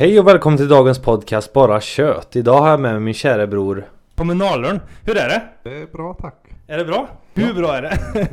Hej och välkommen till dagens podcast Bara Kött. Idag har jag med mig min kära bror Kommunalern, hur är det? Det är bra tack. Är det bra? Hur bra är det?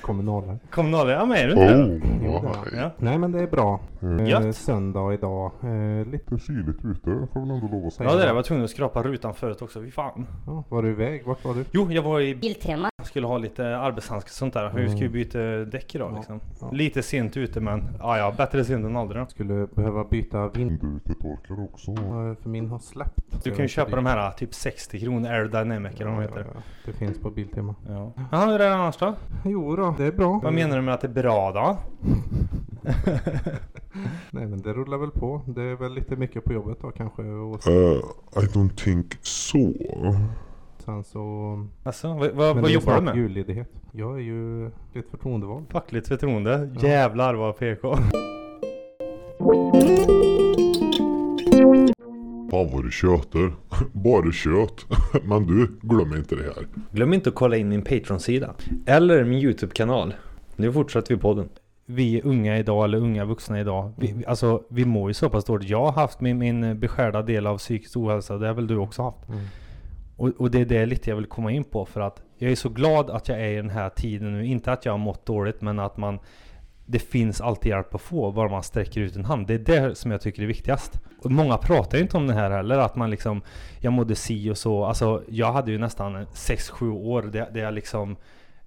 Kommunalare. Kommunalern, ja men är du inte det? Jo, det Ja. Nej men det är bra. Eh, Gött. söndag idag. Eh, lite, kyligt ute får man ändå lov att säga. ja det är det, jag var tvungen att skrapa rutan förut också, fy fan. ja, var du iväg? Vart var du? Jo, jag var i Biltema. Skulle ha lite arbetshandskar och sånt där. Vi ska ju byta däck idag Ja, liksom. ja. Lite sent ute men, ja ja, bättre sent än aldrig. Skulle behöva byta vind Vindrutetorkare också. för min har släppt. Du kan ju köpa de här typ 60 kronor aerodynamic eller vad de heter. Ja, det finns på Biltema. Ja. Jaha, hur är det annars då? Jo då, det är bra. Vad menar du med att det är bra då? Nej men det rullar väl på. Det är väl lite mycket på jobbet då kanske. Och Uh, I don't think so. Sen så... Alltså, vad, vad, Men vad det är jobbar du med? julledighet. Jag är ju lite förtroendevald. Fackligt förtroende? Jävlar vad PK. Fan vad du tjöter. Bara kött. Men du, glöm inte det här. Glöm inte att kolla in min Patreon-sida Eller min YouTube-kanal Nu fortsätter vi podden vi unga idag, eller unga vuxna idag, vi, vi- alltså vi mår ju så pass dåligt. Jag har haft min, min beskärda del av psykisk ohälsa, det har väl du också haft. Mm. Och, och det är det lite jag vill komma in på för att jag är så glad att jag är i den här tiden nu. Inte att jag har mått dåligt, men att man det finns alltid hjälp att få, bara man sträcker ut en hand. Det är det som jag tycker är viktigast. Och många pratar ju inte om det här heller, att man liksom Jag mådde si och så. Alltså, jag hade ju nästan 6-7 år där, där jag liksom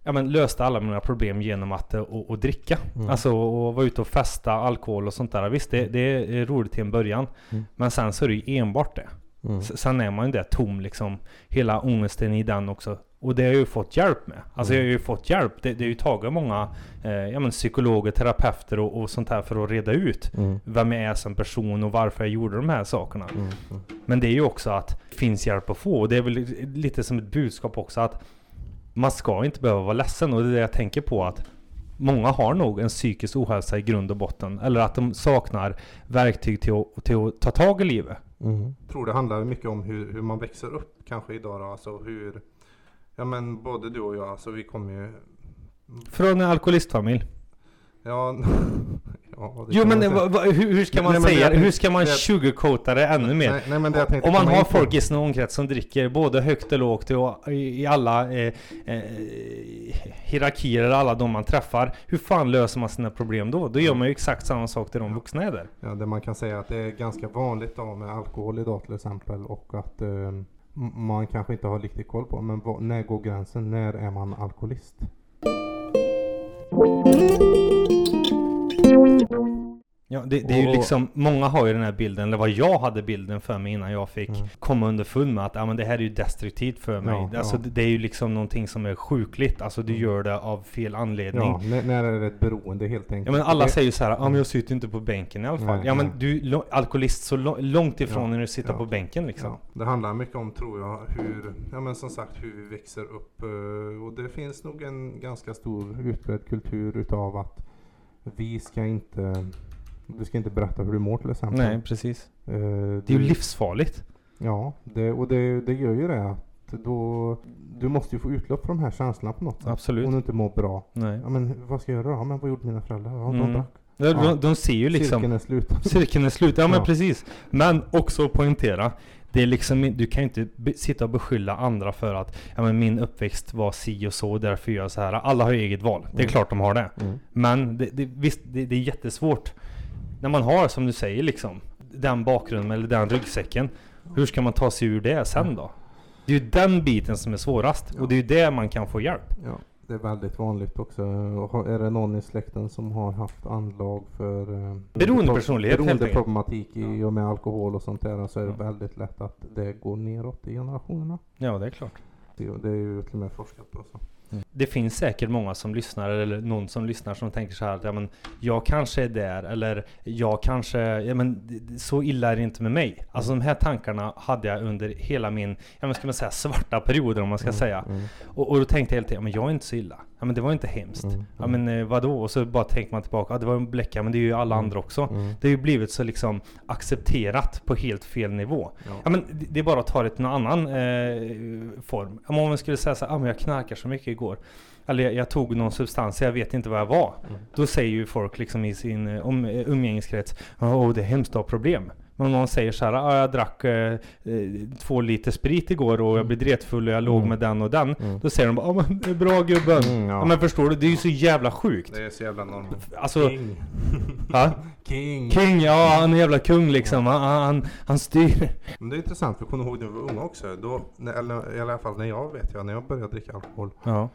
Ja men löste alla mina problem genom att eh, och, och dricka. Mm. Alltså och vara ute och festa, alkohol och sånt där. Visst det, det är roligt till en början. Mm. Men sen så är det ju enbart det. Mm. Sen är man ju där tom liksom. Hela ångesten i den också. Och det har jag ju fått hjälp med. Alltså jag har ju fått hjälp. Det, det har ju tagit många eh, ja, men psykologer, terapeuter och, och sånt här för att reda ut Mm. vem jag är som person och varför jag gjorde de här sakerna. Mm. Mm. Men det är ju också att det finns hjälp att få. Och det är väl li- lite som ett budskap också att man ska inte behöva vara ledsen. Och det är det jag tänker på att Många har nog en psykisk ohälsa i grund och botten. Eller att de saknar verktyg till att, till att ta tag i livet. Mm. Tror det handlar mycket om hur, hur man växer upp kanske idag då. Alltså hur, ja men både du och jag, alltså vi kommer ju, Från en alkoholistfamilj. ja, ja Jo men va, va, hur, hur ska Nej, man det säga det? Hur tänkte- ska man det- sugarcoata det ännu mer? Nej, nej men det tänkte Om man har folk i sin omkrets som dricker både högt och lågt och i, i alla eh, eh, hierarkier alla de man träffar. Hur fan löser man sina problem då? Då gör man ju exakt samma sak till de vuxna är där. Ja, det man kan säga att det är ganska vanligt då med alkohol idag till exempel och att eh, man kanske inte har riktigt koll på men vad, när går gränsen? När är man alkoholist? Ja, det, det är ju Och- liksom, många har ju den här bilden, eller vad jag hade bilden för mig innan jag fick Mm. komma underfund med att ja, men det här är ju destruktivt för mig. Ja, alltså ja. det, är ju liksom någonting som är sjukligt, alltså du Mm. gör det av fel anledning. Ja, när, när är det ett beroende helt enkelt? Ja men alla Det- säger ju så här, men jag sitter inte på bänken i alla fall. Nej, ja men du är alkoholist så långt ifrån Ja, när du sitter på bänken liksom. Det handlar mycket om tror jag hur, ja men som sagt hur vi växer upp eh, och det finns nog en ganska stor utbredd kultur utav att vi ska inte, du ska inte berätta hur du mår till exempel. Nej precis. Eh, Det är ju livsfarligt. Ja, det, och det, det gör ju det att då, du måste ju få utlopp för de här känslorna på något sätt. Absolut. Om du inte mår bra. Nej. Ja men vad ska jag göra då? Ja men vad gjorde mina föräldrar? Ja, de Mm. drack. Ja. de, de ser ju liksom Cirkeln är slut. Cirkeln är slut, ja men Ja. precis. Men också poängtera. Det är liksom, du kan ju inte be, sitta och beskylla andra för att ja, men min uppväxt var si och så, därför gör jag så här. Alla har ju eget val. Det är Mm. klart de har det. Mm. Men det, det, visst, det, det är jättesvårt. När man har, som du säger, liksom den bakgrunden eller den ryggsäcken. Hur ska man ta sig ur det sen då? Det är ju den biten som är svårast. Ja. Och det är ju det man kan få hjälp. Ja, det är väldigt vanligt också. Är det någon i släkten som har haft anlag för eh, Beroendepersonlighet, helt beroendeproblematik i och med alkohol och sånt där så är det Ja. väldigt lätt att det går neråt i generationerna. Ja, det är klart. Det det är ju till och med forskat på. Så. Det finns säkert många som lyssnar eller någon som lyssnar som tänker så här att ja, men jag kanske är där eller jag kanske, ja men så illa är det inte med mig. Alltså de här tankarna hade jag under hela min, ja men ska man säga svarta perioder om man ska Mm, säga. mm. Och, och då tänkte jag hela tiden, ja, men jag är inte så illa. Ja men det var inte hemskt. Mm, Ja mm. men eh, vadå? Och så bara tänker man tillbaka, ja det var en bläcka men det är ju alla Mm, andra också. Mm. Det har ju blivit så liksom accepterat på helt fel nivå. Ja. Ja men det- är bara att ta det till någon annan eh, form. Om man skulle säga så här, ah, men jag knarkar så mycket igår. eller jag, jag tog någon substans, jag vet inte vad jag var. Mm. Då säger ju folk liksom i sin eh, umgängeskrets, åh det är hemskt att ha problem. Men om någon säger så här, ah, jag drack eh, eh, två liter sprit igår och jag blev dretfull och jag låg Mm. med den och den. Mm. Då säger de bara, ja men det är bra gubben. Mm, ja. ja. men förstår du, det är ju så jävla sjukt. Det är så jävla normalt. Alltså, King. ja? King. King, ja han är en jävla kung liksom. Han, han, han styr. Men det är intressant för jag kommer ihåg när vi var unga också. Då, eller i alla fall när jag vet jag, när jag började dricka alkohol. Ja.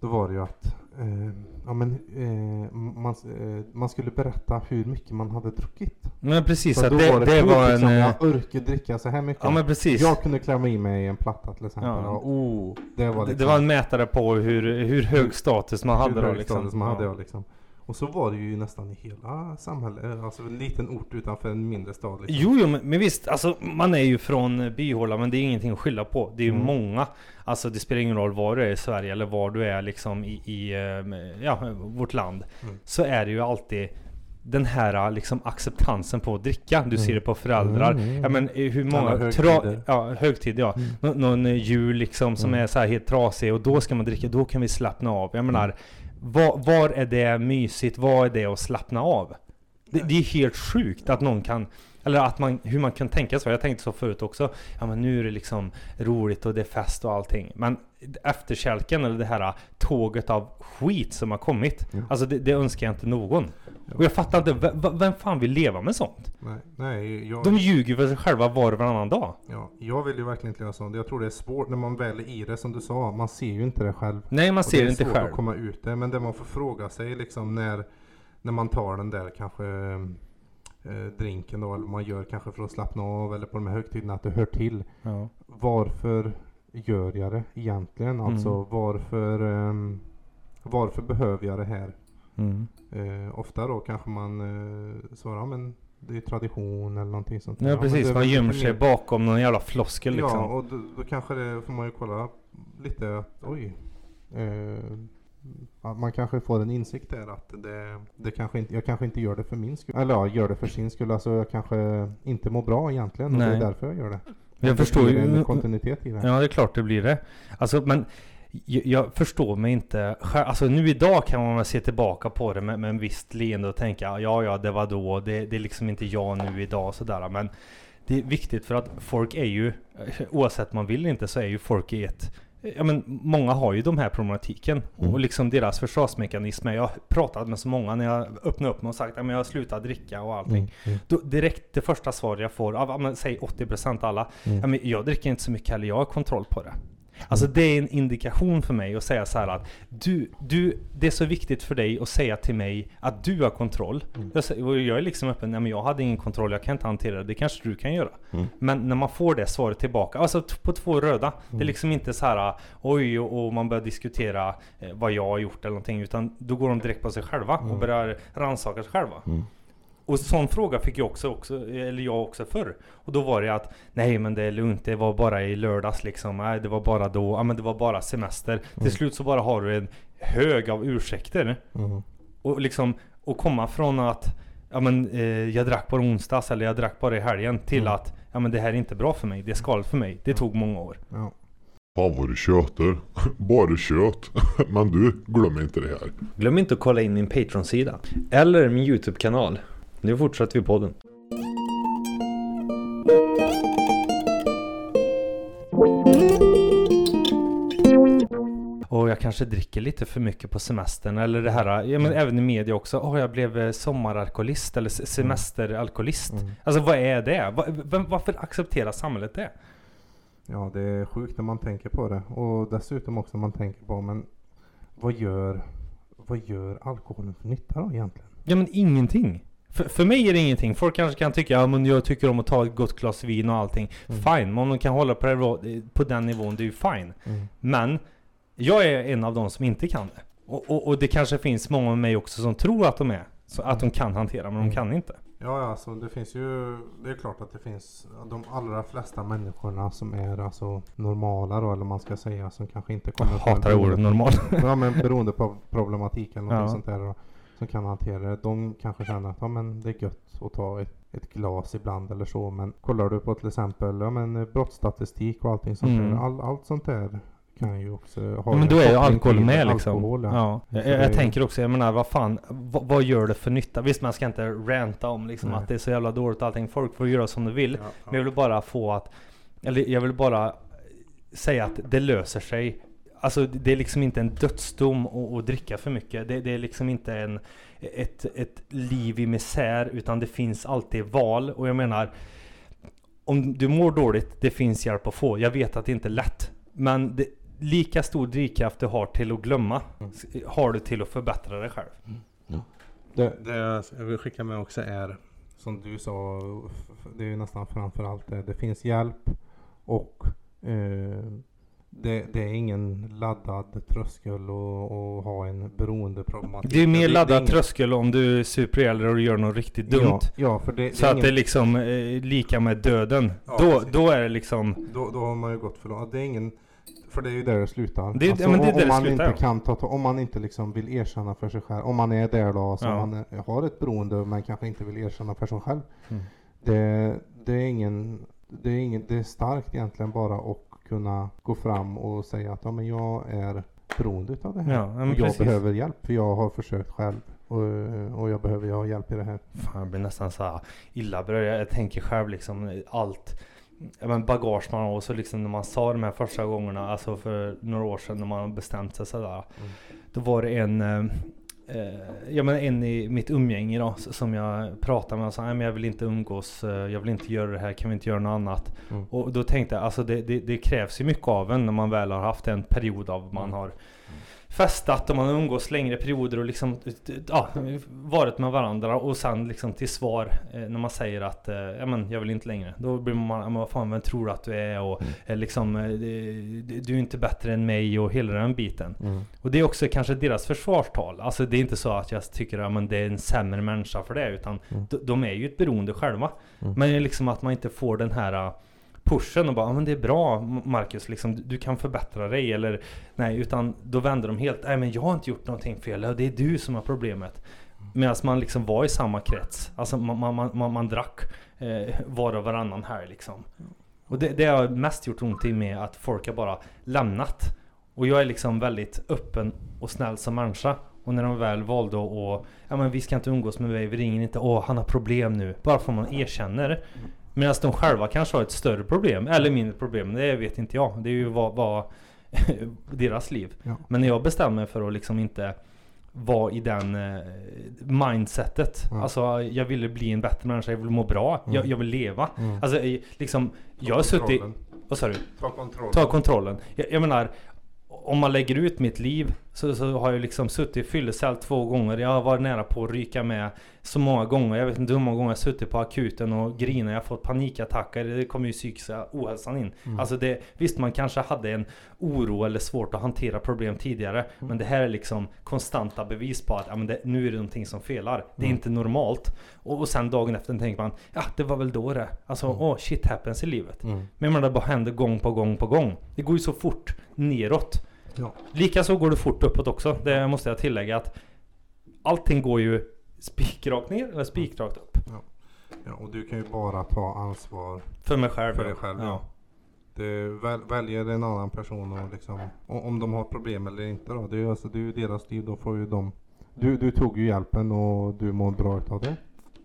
Då var det ju att eh, ja, men, eh, man, eh, man skulle berätta hur mycket man hade druckit. Men precis, Så att då det, var det, det, var en... liksom, eh, Jag orkar dricka så här mycket. Ja men precis. Jag kunde klämma i mig en platta till exempel. Ja. Ja. oh, det var Det, liksom, det var en mätare på hur, hur hög status man hade hur då hög liksom. status man hade Ja. liksom. Och så var det ju nästan i hela samhället. eh, Alltså en liten ort utanför en mindre stad. Liksom. Jo, jo men, men visst, alltså man är ju från byhåla men det är ingenting att skylla på. Det är ju Mm. många. Alltså det spelar ingen roll var du är i Sverige eller var du är liksom i, i eh, ja, vårt land. Mm. Så är det ju alltid den här liksom acceptansen på att dricka. Du ser Mm. det på föräldrar. Mm, mm. Ja men eh, hur många... Högtider. ja, högtid ja. Mm. Nå, någon eh, jul liksom som Mm. är så här helt trasig och då ska man dricka, då kan vi slappna av. Jag menar, var, var är det mysigt? Var är det att slappna av? Det, det är helt sjukt att någon kan eller att man, hur man kan tänka så. Jag tänkte så förut också. Ja men nu är det liksom roligt och det är fest och allting. Men efterkälken eller det här tåget av skit som har kommit. Ja. Alltså det, det önskar jag inte någon. Och jag fattar inte, vem fan vill leva med sånt? Nej, nej jag, De ljuger för sig själva var och varannan dag. ja, jag vill ju verkligen inte göra sånt. Jag tror det är svårt när man väl är i det som du sa. Man ser ju inte det själv. Nej man ser det det är inte svårt själv. att komma ut det. Men det man får fråga sig liksom när, när man tar den där kanske drinken då. Eller man gör kanske för att slappna av. Eller på de här högtiderna att det hör till. Ja. Varför gör jag det egentligen? Alltså Mm. varför, ehm, varför behöver jag det här? Mm. Eh, ofta då kanske man eh, svarar ja, men det är tradition eller någonting sånt. Ja men precis, man gömmer sig bakom någon jävla floskel liksom. Ja, och då, då kanske det får man ju kolla lite att oj. Eh, man kanske får en insikt där att det, det kanske inte, jag kanske inte gör det för min skull. Eller ja, gör det för sin skull. Alltså jag kanske inte mår bra egentligen och det är därför jag gör det. Jag Det förstår ju. en kontinuitet i det. Ja det är klart det blir det. Alltså men jag, jag förstår mig inte. Alltså nu idag kan man väl se tillbaka på det med, med en visst leende och tänka ja ja det var då. Det, det är liksom inte jag nu idag och sådär. Men det är viktigt för att folk är ju oavsett man vill inte så är ju folk i ett Ja men många har ju de här problematiken Mm. och liksom deras försvarsmekanismer. Jag har pratat med så många när jag öppnar upp mig och sagt att jag har slutat dricka och allting. Mm, mm, Då, direkt det första svar jag får av, säg 80% alla. mm. Jag dricker inte så mycket heller, jag har kontroll på det. Alltså det är en indikation för mig att säga så här att du, du, det är så viktigt för dig att säga till mig att du har kontroll. Mm. Jag, jag är liksom öppen, nej men jag hade ingen kontroll, jag kan inte hantera det, det kanske du kan göra. Mm. Men när man får det svaret tillbaka, alltså på två röda. Det är Mm. liksom inte så här oj och, man börjar diskutera eh, vad jag har gjort eller någonting. Utan då går de direkt på sig själva och Mm. börjar rannsaka sig själva. Mm. Och sån fråga fick jag också, också, eller jag också förr. Och då var det att Nej men det är lugnt, det var bara i lördags liksom. Nej det var bara då, ja men det var bara semester. Mm. Till slut så bara har du en hög av ursäkter. Mm. Och liksom, och komma från att Ja men eh, jag drack bara onsdags eller jag drack bara i helgen till Mm. att Ja men det här är inte bra för mig, det är skadligt för mig. Det tog många år. Ja. Fan vad du tjötar. Bara kött. Men du, glöm inte det här. Glöm inte att kolla in min Patreon-sida. Eller min YouTube-kanal. Nu fortsätter vi podden. Och jag kanske dricker lite för mycket på semestern eller det här, ja men även i media också. Åh jag blev eh, sommaralkoholist eller se- semesteralkoholist. Mm. Alltså vad är det? Va, vem, varför accepterar samhället det? Ja, det är sjukt när man tänker på det. Och dessutom också när man tänker på, men vad gör, vad gör alkoholen för nytta då egentligen? Ja men ingenting. För, för mig är det ingenting. Folk kanske kan tycka, ja men jag tycker om att ta ett gott glas vin och allting. Mm. Fine, men om de kan hålla på, det, på den nivån, det är ju fine. Men jag är en av de som inte kan det. Och, och, och det kanske finns många med mig också som tror att de är. Så att de kan hantera, men de Mm. kan inte. Ja, ja, alltså det finns ju, det är klart att det finns de allra flesta människorna som är alltså normala då, eller man ska säga, som kanske inte Jag kommer från hatar ordet beroende- normal. Ja, men beroende på problematik eller något Ja. sånt där då, som kan hantera det. De kanske känner att ja, men det är gött att ta ett, ett glas ibland eller så. Men kollar du på till exempel ja, men, brottsstatistik och allting sånt Mm. där. All, allt sånt där kan ju också ha Ja, men en då är ju alkohol med liksom. alkohol, ja. ja. Jag, jag, är- tänker också, jag menar vad fan, vad, vad gör det för nytta? Visst man ska inte ranta om liksom Nej. att det är så jävla dåligt och allting. Folk får göra som de vill. Ja, Men jag vill bara få att, eller jag vill bara säga att det löser sig. Alltså det är liksom inte en dödsdom att, att dricka för mycket. Det, det är liksom inte en, ett, ett liv i misär utan det finns alltid val. Och jag menar, om du mår dåligt, det finns hjälp att få. Jag vet att det inte är lätt. Men det, lika stor drivkraft du har till att glömma Mm. har du till att förbättra dig själv. Det, det jag vill skicka med också är som du sa, det är ju nästan framförallt det. Det finns hjälp och eh, det, det är ingen laddad tröskel att ha en beroendeproblematik. Det är mer laddad ingen- tröskel om du super ihjäl och gör något riktigt dumt. Ja, ja det, Så det att det är ingen, liksom eh, lika med döden. Ja, då, precis. då är det liksom... då, då har man ju gått för långt. Det är ingen, för det är ju där det slutar. Alltså, Det är- ja, det om, man slutar, inte kan ta, om man inte liksom vill erkänna för sig själv, om man är där då, så Ja. man är, har ett beroende men kanske inte vill erkänna för sig själv. Mm. Det, det är ingen, det är ingen, det är starkt egentligen bara att kunna gå fram och säga att ja, men jag är beroende utav det här. Ja, men och jag precis. behöver hjälp för jag har försökt själv och, och jag behöver ha hjälp i det här. Fan, jag blir nästan så här illa berörd. Jag, tänker själv liksom eh, allt men bagage man har och så liksom när man sa de här första gångerna, alltså för några år sedan när man bestämt sig sådär. Mm. Då var det en, eh, ja men en i mitt umgänge då som jag pratade med och sa, nej men jag vill inte umgås, eh, jag vill inte göra det här, kan vi inte göra något annat? Mm. Och då tänkte jag, alltså det, det, det krävs ju mycket av en när man väl har haft en period av man Mm. har festat och man har umgås längre perioder och liksom ja, varit med varandra och sen liksom till svar eh, när man säger att eh, ja, men jag vill inte längre. Då blir man, men vad fan vem tror du att du är och Mm. eh, liksom eh, du är inte bättre än mig och hela den biten. Mm. Och det är också kanske deras försvarstal. Alltså det är inte så att jag tycker att ja, det är en sämre människa för det utan Mm. de, de är ju ett beroende själva. Mm. Men liksom att man inte får den här pushen och bara ja, men det är bra Marcus, liksom, du- kan förbättra dig eller nej, utan då vänder de helt, nej men jag har inte gjort någonting fel, det är du som har problemet. Medan man liksom var i samma krets, alltså man, man, man, man, drack eh, var och varannan här liksom. Och det, det har mest gjort ont i med att folk har bara lämnat. Och jag är liksom väldigt öppen och snäll som människa. Och när de väl valde att, ja men vi ska inte umgås med mig, vi ringer inte, åh han har problem nu. Bara för man erkänner. Medan de själva kanske har ett större problem, eller mindre problem, det vet inte jag. Det är ju vad, vad deras liv. Ja. Men när jag bestämmer mig för att liksom inte vara i den eh, mindsetet. Ja. Alltså jag ville bli en bättre människa, jag vill må bra, Mm. jag, jag vill leva. Mm. Alltså liksom, Ta jag har suttit... kontrollen. Vad sa du? Ta kontroll. Ta kontrollen. Jag, jag menar, om man lägger ut mitt liv så, så har jag liksom suttit i fyllecell två gånger. Jag har varit nära på att ryka med så många gånger. Jag vet inte hur många gånger jag har suttit på akuten och grinat. Jag har fått panikattacker. Det kommer ju psykiska ohälsan in. Mm. Alltså det, visst, man kanske hade en oro eller svårt att hantera problem tidigare. Mm. Men det här är liksom konstanta bevis på att ja, men det, nu är det någonting som felar. Det är Mm. inte normalt. Och, och sen dagen efter tänker man, ja det var väl då det. Alltså, Mm. åh, shit happens i livet. Mm. Men menar, det bara händer gång på gång på gång. Det går ju så fort neråt. Ja. Likaså går det fort uppåt också. Det måste jag tillägga att allting går ju spikrakt ner eller spikrakt upp. ja, och du kan ju bara ta ansvar För mig själv. för ja. dig själv. Ja. Ja. Du väl, väljer en annan person och liksom, o- om de har problem eller inte då. Det är ju alltså, det är ju deras liv, då får ju de du, du tog ju hjälpen och du mår bra utav det.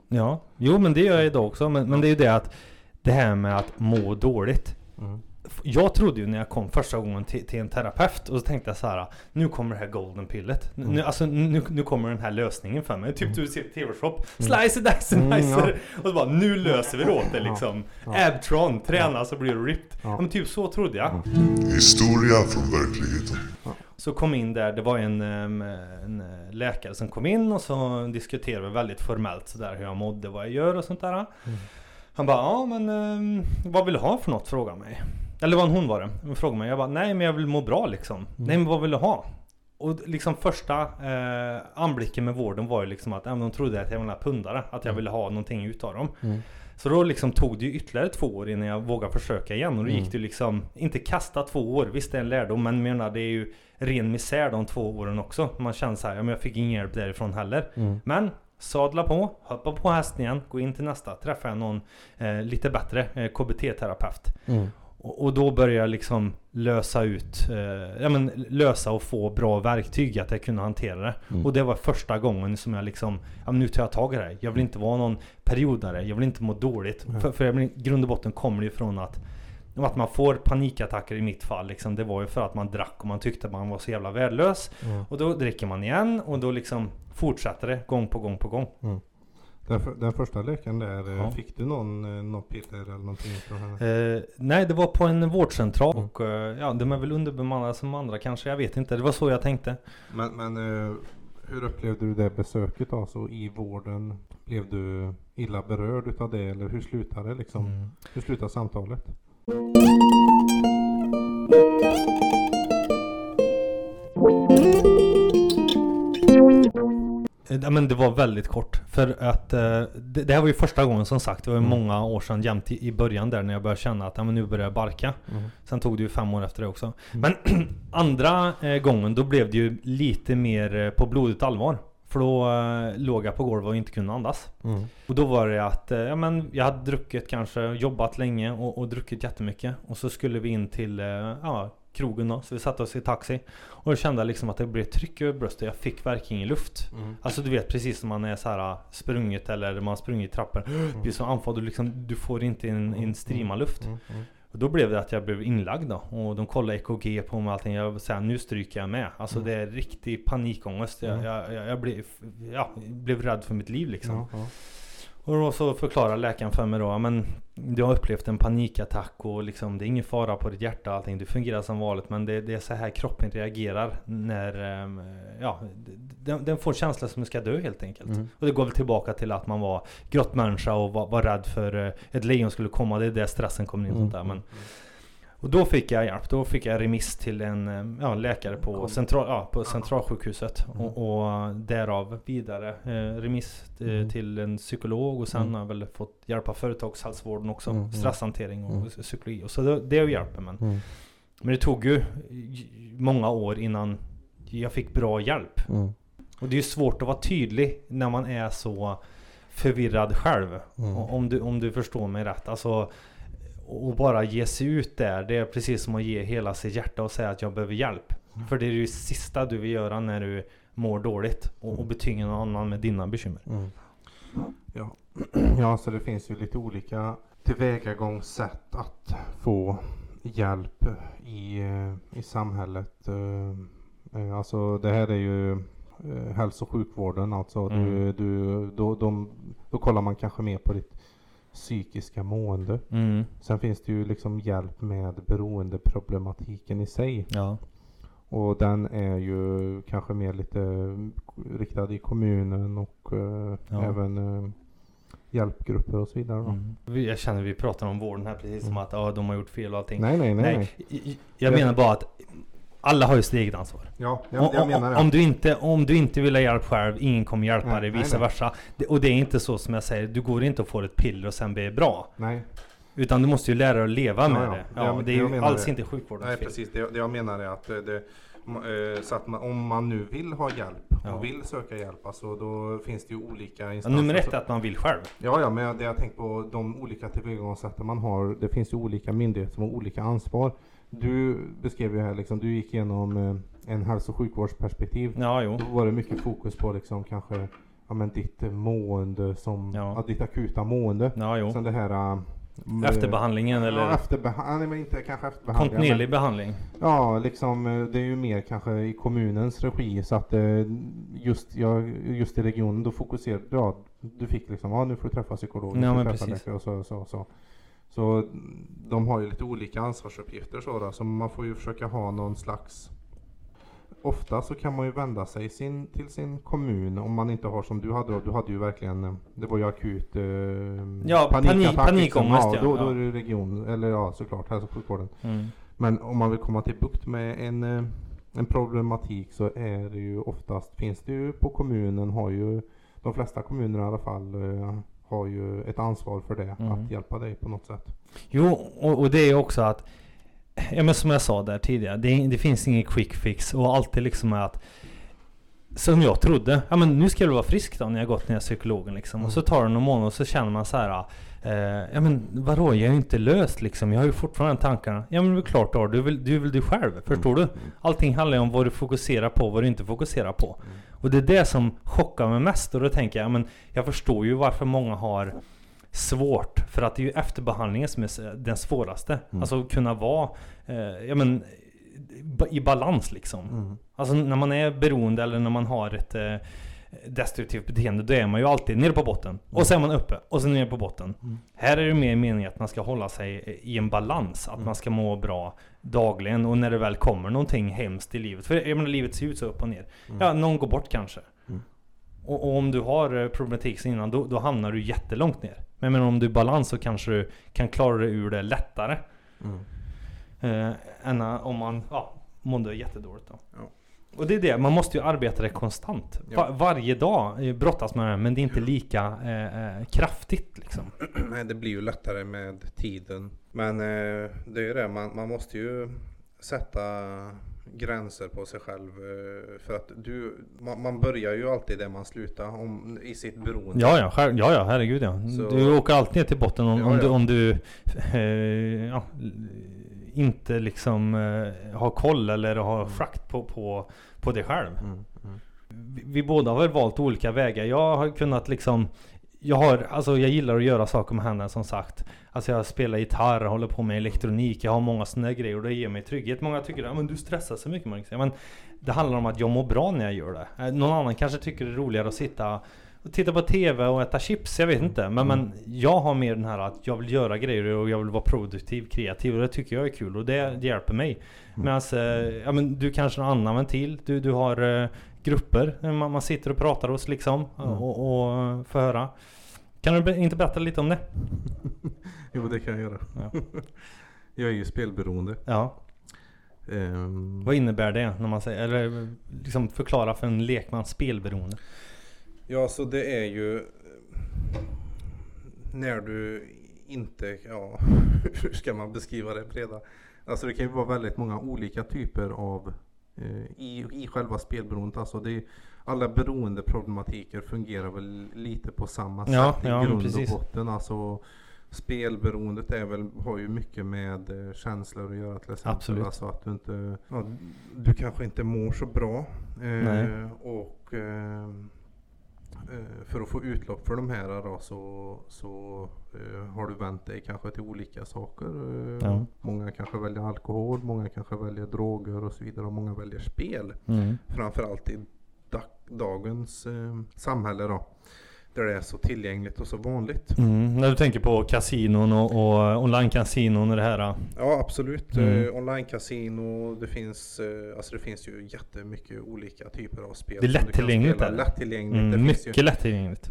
ja. Jo men det gör jag idag också. Men, men det är ju det att det här med att må dåligt. Mm. Jag trodde ju när jag kom första gången till, till en terapeut och så tänkte jag så här. Nu kommer det här golden pillet. Nu, Mm. alltså, nu, nu kommer den här lösningen för mig. Typ Mm. du ser tv-shop. Slice dice Mm, nicer. Och så bara nu löser vi det åt det liksom. Ja. Abtron, träna så blir du ripped. Ja. Ja. men typ så trodde jag. Mm. Historia från verkligheten. Så kom in där, det var en, en eh, läkare som kom in och så diskuterade vi väldigt formellt sådär hur jag mådde, vad jag gör och sånt där. Han bara, ja men vad vill du ha för något? Frågade mig. Eller vad hon var det. Hon frågade mig. Jag bara, nej men jag vill må bra liksom. Nej men vad vill du ha? Och liksom första eh, anblicken med vården var ju liksom att de trodde att jag var en pundare. Att jag ville ha någonting utav dem. Mm. Så då liksom tog det ju ytterligare två år innan jag vågade försöka igen. Och då Mm. gick det ju liksom, inte kasta två år, visst det är en lärdom. Men menar det är ju ren misär de två åren också. Man känner så här, ja, men jag fick ingen hjälp därifrån heller. Mm. Men sadla på, hoppa på hästen igen, gå in till nästa. Träffa någon eh, lite bättre eh, KBT-terapeut. Mm. Och, då började jag liksom lösa ut, eh, ja men lösa och få bra verktyg att jag kunde hantera det. Mm. Och det var första gången som jag liksom, ja men nu tar jag tag i det här. Jag vill inte vara någon periodare, jag vill inte må dåligt. Mm. För, för jag i grund och botten kommer det ju från att att man får panikattacker i mitt fall liksom, det var ju för att man drack och man tyckte att man var så jävla värdelös. Mm. Och då dricker man igen och då liksom fortsätter det gång på gång på gång. Den, för, den första läkaren där, eh, Ja. fick du någon, eh, något piller eller någonting från henne? Eh, nej, det var på en vårdcentral Mm. och eh, ja, de är väl underbemannade som andra kanske, jag vet inte. Det var så jag tänkte. Men, men eh, hur upplevde du det besöket alltså i vården? Blev du illa berörd utav det eller hur slutade det liksom? Mm. Hur slutade samtalet? Ja, men det var väldigt kort. För att eh, det, det här var ju första gången som sagt. Det var ju Mm. många år sedan jämt i, i början där när jag började känna att ja, men nu börjar jag barka. Sen tog det ju fem år efter det också. Mm. Men andra eh, gången då blev det ju lite mer eh, på blodigt allvar. För då eh, låg jag på golvet och inte kunde andas. Mm. Och då var det att eh, ja, men jag hade druckit kanske, jobbat länge och, och druckit jättemycket. Och så skulle vi in till eh, ja, krogen då. Så vi satte oss i taxi. Och då kände jag liksom att det blev tryck över bröstet. Jag fick verkligen ingen luft. Mm. Alltså du vet precis som man är så här sprungit eller man har sprungit i trappor. Blir så andfådd du liksom, du får inte en, en strima luft. Mm. Mm. Och då blev det att jag blev inlagd då. Och de kollade EKG på mig och allting. Jag säga nu stryker jag med. Alltså Mm. det är riktig panikångest. Jag, Mm. jag, jag, jag blev, ja, blev rädd för mitt liv liksom. Och då så förklarar läkaren för mig då, men du har upplevt en panikattack och liksom det är ingen fara på ditt hjärta och allting. Du fungerar som vanligt men det, det är så här kroppen reagerar när, ehm, ja, den, den får känsla som den ska dö helt enkelt. Mm. Och det går väl tillbaka till att man var grottmänniska och var, var rädd för eh, ett lejon skulle komma. Det är där stressen kommer in och sånt där. Men, och då fick jag hjälp. Då fick jag remiss till en eh, ja, läkare på, central, ja, på centralsjukhuset. Mm. Och, och därav vidare eh, remiss eh, Mm. till en psykolog. Och sen Mm. har jag väl fått hjälp av företagshälsovården också. Mm, mm. Stresshantering och Mm. psykologi. Och så det, det hjälper. Men, Mm. men det tog ju många år innan jag fick bra hjälp. Och det är ju svårt att vara tydlig när man är så förvirrad själv. Om, du, om du förstår mig rätt. Alltså, och bara ge sig ut där. Det är precis som att ge hela sitt hjärta och säga att jag behöver hjälp. Mm. För det är det sista du vill göra när du mår dåligt. Och, och betynga någon annan med dina bekymmer. Mm. Ja. ja, så det finns ju lite olika tillvägagångssätt att få hjälp i, i samhället. Eh, eh, Alltså det här är ju eh, hälso och sjukvården alltså. Du, Mm. du, då, de, då kollar man kanske mer på ditt psykiska mående. Mm. Sen finns det ju liksom hjälp med beroendeproblematiken i sig. Ja. Och den är ju kanske mer lite riktad i kommunen och eh, Ja. även eh, hjälpgrupper och så vidare. Mm. Jag känner vi pratar om vården här precis som Mm. att ja, de har gjort fel och allting. Nej, nej, nej. nej. I- Jag menar bara att alla har ju sitt eget ansvar. Ja, om, jag, jag menar det. om, du inte, om du inte vill ha hjälp själv, ingen kommer hjälpa Nej, dig, nej, vice nej. versa. Det, och det är inte så som jag säger, du går inte och får ett piller och sen blir det bra. Nej, Utan du måste ju lära dig att leva Ja, med ja. det. Jag- Ja, det är jag ju alls det. inte sjukvårdens nej fel. precis. Det, det jag menar är att eh, det, eh, så att man, om man nu vill ha hjälp Ja. och vill söka hjälp, alltså, då finns det ju olika Ja, instanser. nummer ett är att man vill själv. Ja, ja, men det jag tänkt på de olika tillvägagångssätten man har. Det finns ju olika myndigheter som har olika ansvar. Du beskrev ju här liksom, du gick igenom eh, en hälso och sjukvårdsperspektiv. Ja, jo. Då var det mycket fokus på liksom kanske ja, men ditt eh, mående som, Ja. ja. ditt akuta mående. Ja, jo. Sen det här äh, Efterbehandlingen Ja, eller efterbehandling, nej men inte kanske efterbehandling. kontinuerlig behandling. Ja, liksom eh, det är ju mer kanske i kommunens regi så att eh, just, ja, just i regionen då fokuserar ja, du fick liksom, ja nu får du träffa psykolog, nu Ja, du träffa läkare och så, så, så. Så de har ju lite olika ansvarsuppgifter så då, så man får ju försöka ha någon slags Ofta så kan man ju vända sig sin, till sin kommun om man inte har som du hade då. Du hade ju verkligen, det var ju akut eh, Ja, panik- panikångest, ja. Då, då är det region, eller ja såklart hälso och sjukvården. Mm. Men om man vill komma till bukt med en, eh, en problematik så är det ju oftast, finns det ju på kommunen, har ju de flesta kommuner i alla fall eh, har ju ett ansvar för det, Mm. att hjälpa dig på något sätt. Jo, och, och det är också att Ja men som jag sa där tidigare, det, det finns ingen quick fix och alltid liksom att som jag trodde, ja men nu ska jag vara frisk då när jag gått till psykologen liksom. Och så tar det någon månad och så känner man så här. Eh, ja men vadå, jag är ju inte löst liksom. Jag har ju fortfarande tankarna. Ja men det är klart du har. Du är väl du, är väl du själv. Förstår du? Allting handlar ju om vad du fokuserar på och vad du inte fokuserar på. Och det är det som chockar mig mest. Och då tänker jag, ja, men jag förstår ju varför många har svårt. För att det är ju efterbehandlingen som är den svåraste. Alltså kunna vara, eh, ja men i balans liksom. Alltså när man är beroende eller när man har ett eh, destruktivt beteende, då är man ju alltid nere på botten. Och så är man uppe, och så nere på botten. Här är det mer meningen att man ska hålla sig i en balans. Att man ska må bra dagligen. Och när det väl kommer någonting hemskt i livet. För jag menar, livet ser ut så upp och ner. Ja, någon går bort kanske. Och, och om du har eh, problematik sen innan, då, då hamnar du jättelångt ner. Men menar, om du är balans så kanske du kan klara dig ur det lättare. Eh, än om man ja, mådde jättedåligt då. Ja. Och det är det, man måste ju arbeta det konstant. Ja. Va- varje dag brottas man med det, men det är inte lika eh, eh, kraftigt liksom. Nej, det blir ju lättare med tiden. Men eh, det är ju det, man, man måste ju sätta gränser på sig själv. Eh, för att du, man, man börjar ju alltid där man slutar om, i sitt beroende. Ja, ja, själv, ja, ja, herregud ja. Så- Du åker alltid ner till botten om, Ja, om, du, ja. om du eh, ja, inte liksom eh, har koll eller har frakt på, på, på dig själv. Mm, mm. Vi, vi båda har väl valt olika vägar. Jag har kunnat liksom jag har, alltså jag gillar att göra saker med händerna som sagt. Alltså jag spelar gitarr, håller på med elektronik, jag har många sådana grejer och det ger mig trygghet. Många tycker att du stressar så mycket Marcus. Men det handlar om att jag mår bra när jag gör det. Eh, Någon annan kanske tycker det är roligare att sitta titta på TV och äta chips, jag vet inte. Men, men jag har mer den här att jag vill göra grejer och jag vill vara produktiv, kreativ och det tycker jag är kul och det, det hjälper mig. Medan, eh, ja men du kanske har en annan ventil. Du, du har eh, grupper eh, man, man sitter och pratar hos liksom och, och får höra. Kan du inte berätta lite om det? Jo, det kan jag göra. Ja. jag är ju spelberoende. Ja, Ehm, vad innebär det när man säger, eller liksom förklara för en lekman spelberoende? Ja, så det är ju eh, när du inte, ja, hur ska man beskriva det breda? Alltså det kan ju vara väldigt många olika typer av eh, i, i själva spelberoendet. Alltså det är, alla beroendeproblematiker fungerar väl lite på samma Ja, sätt i ja, grund precis. och botten. Alltså spelberoendet är väl, har ju mycket med eh, känslor att göra till exempel. Absolut. Alltså att du inte, ja, du kanske inte mår så bra. Eh, och Eh, för att få utlopp för de här då, så, så eh, har du vänt dig kanske till olika saker. Eh, Ja. Många kanske väljer alkohol, många kanske väljer droger och så vidare och många väljer spel. Mm. Framförallt i da- dagens eh, samhälle då. Där det är så tillgängligt och så vanligt. Mm. När du tänker på kasinon och, och online-kasinon och det här. Ja absolut. Mm. Eh, Online-casino, det finns, eh, alltså det finns ju jättemycket olika typer av spel. Det är lättillgängligt? Lättillgängligt. Mm, ju mycket lättillgängligt.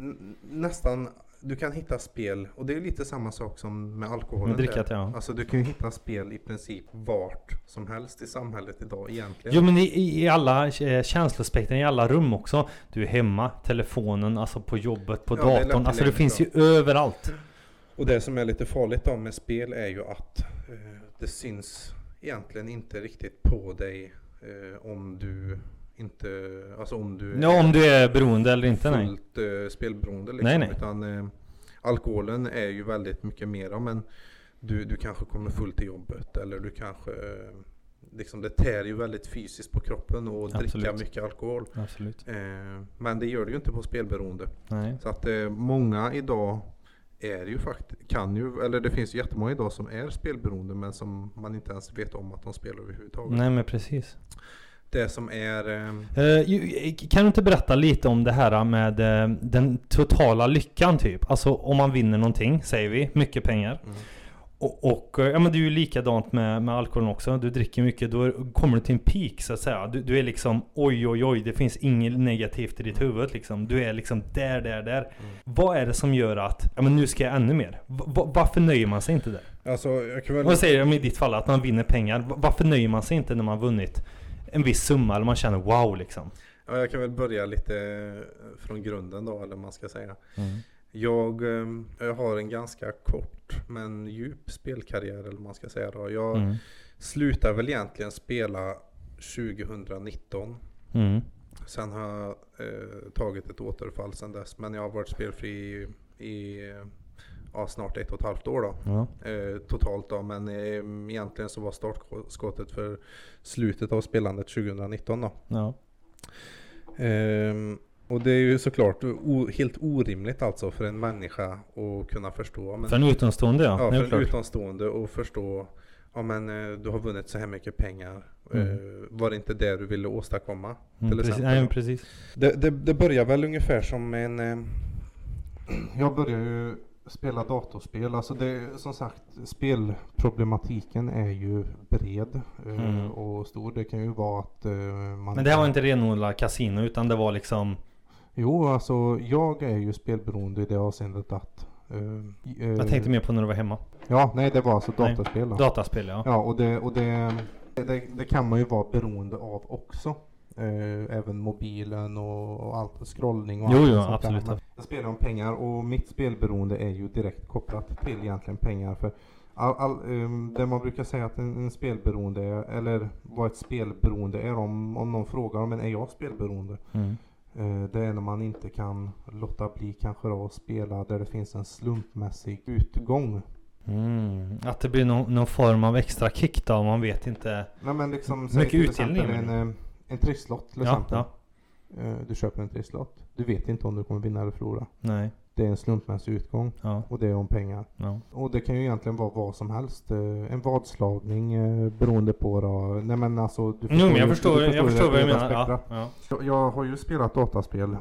Nästan, du kan hitta spel och det är lite samma sak som med alkoholen. Med drickat, ja. Alltså du kan ju hitta spel i princip vart som helst i samhället idag egentligen. Jo men i, i alla eh, känslospektrum, i alla rum också. Du är hemma, telefonen, alltså på jobbet, på Ja, det datorn. Alltså det finns ju överallt. Och det som är lite farligt då med spel är ju att eh, det syns egentligen inte riktigt på dig eh, om du inte, alltså om du Ja om du är beroende eller inte, nej. fullt eh, spelberoende liksom. Nej, nej. Utan eh, alkoholen är ju väldigt mycket mera men du, du kanske kommer fullt till jobbet eller du kanske eh, liksom det tär ju väldigt fysiskt på kroppen och dricka Absolut. mycket alkohol. Absolut. Eh, men det gör det ju inte på spelberoende. Nej. Så att eh, många idag är ju faktiskt, kan ju, eller det finns ju jättemånga idag som är spelberoende men som man inte ens vet om att de spelar överhuvudtaget. Nej men precis. Det som är eh, Eh, kan du inte berätta lite om det här med eh, den totala lyckan typ? Alltså om man vinner någonting, säger vi, mycket pengar. Mm. Och, och eh, ja men det är ju likadant med, med alkoholen också. Du dricker mycket, då kommer du till en peak så att säga. Du, du är liksom oj oj oj, det finns inget negativt i ditt huvud liksom. Du är liksom där, där, där. Vad är det som gör att, ja men nu ska jag ännu mer? Va- va- varför nöjer man sig inte där? Alltså jag kan väl Vad säger jag i ditt fall, att man vinner pengar. Va- Varför nöjer man sig inte när man vunnit en viss summa eller man känner wow liksom? Ja, jag kan väl börja lite eh, från grunden då, eller vad man ska säga. Jag, eh, jag har en ganska kort men djup spelkarriär, eller vad man ska säga då. Jag Mm. slutade väl egentligen spela 2019. Mm. Sen har jag eh, tagit ett återfall sen dess. Men jag har varit spelfri i, i ja, snart ett och ett halvt år då. Ja. Eh, totalt då. Men eh, egentligen så var startskottet för slutet av spelandet 2019 då. Ja. Ehm, och det är ju såklart o, helt orimligt alltså för en människa att kunna förstå. Men, För en utomstående ja. ja, för en klart. utomstående och förstå. Ja men eh, du har vunnit så här mycket pengar. Mm. Eh, var det inte det du ville åstadkomma? Mm, till precis. exempel Nej, precis. Det, det, det börjar väl ungefär som en... Eh, jag börjar ju spela datorspel. Alltså det, som sagt, spelproblematiken är ju bred eh, Mm. och stor. Det kan ju vara att eh, man... Men det här var inte renodlat kasino utan det var liksom Jo, alltså jag är ju spelberoende i det avseendet att... eh, Jag tänkte mer på när du var hemma. Ja, nej det var alltså Nej. datorspel då. Dataspel ja. Ja, och, det, och det, det, det kan man ju vara beroende av också. Eh, även mobilen och, och allt, scrollning och Jo, allt jo, sånt där. absolut. Men Jag spelar om pengar och mitt spelberoende är ju direkt kopplat till egentligen pengar. För all, all, ehm, det man brukar säga att en, en spelberoende är, eller vad ett spelberoende är, om, om någon frågar om en är jag spelberoende? Mm. Eh, det är när man inte kan låta bli kanske då att spela där det finns en slumpmässig utgång. Mm. Att det blir någon, någon form av extra kick då, man vet inte. Nej men liksom, Mycket utdelning, en, en trisslott till Ja, exempel. ja. Eh, Du köper en trisslott. Du vet inte om du kommer vinna eller förlora. Nej. Det är en slumpmässig utgång Ja. och det är om pengar. Ja. Och det kan ju egentligen vara vad som helst. Eh, En vadslagning eh, beroende på då. Nej men alltså. Du Jo men jag förstår, du jag ju förstår vad jag hela menar. Ja. Ja. Jag, jag har ju spelat dataspel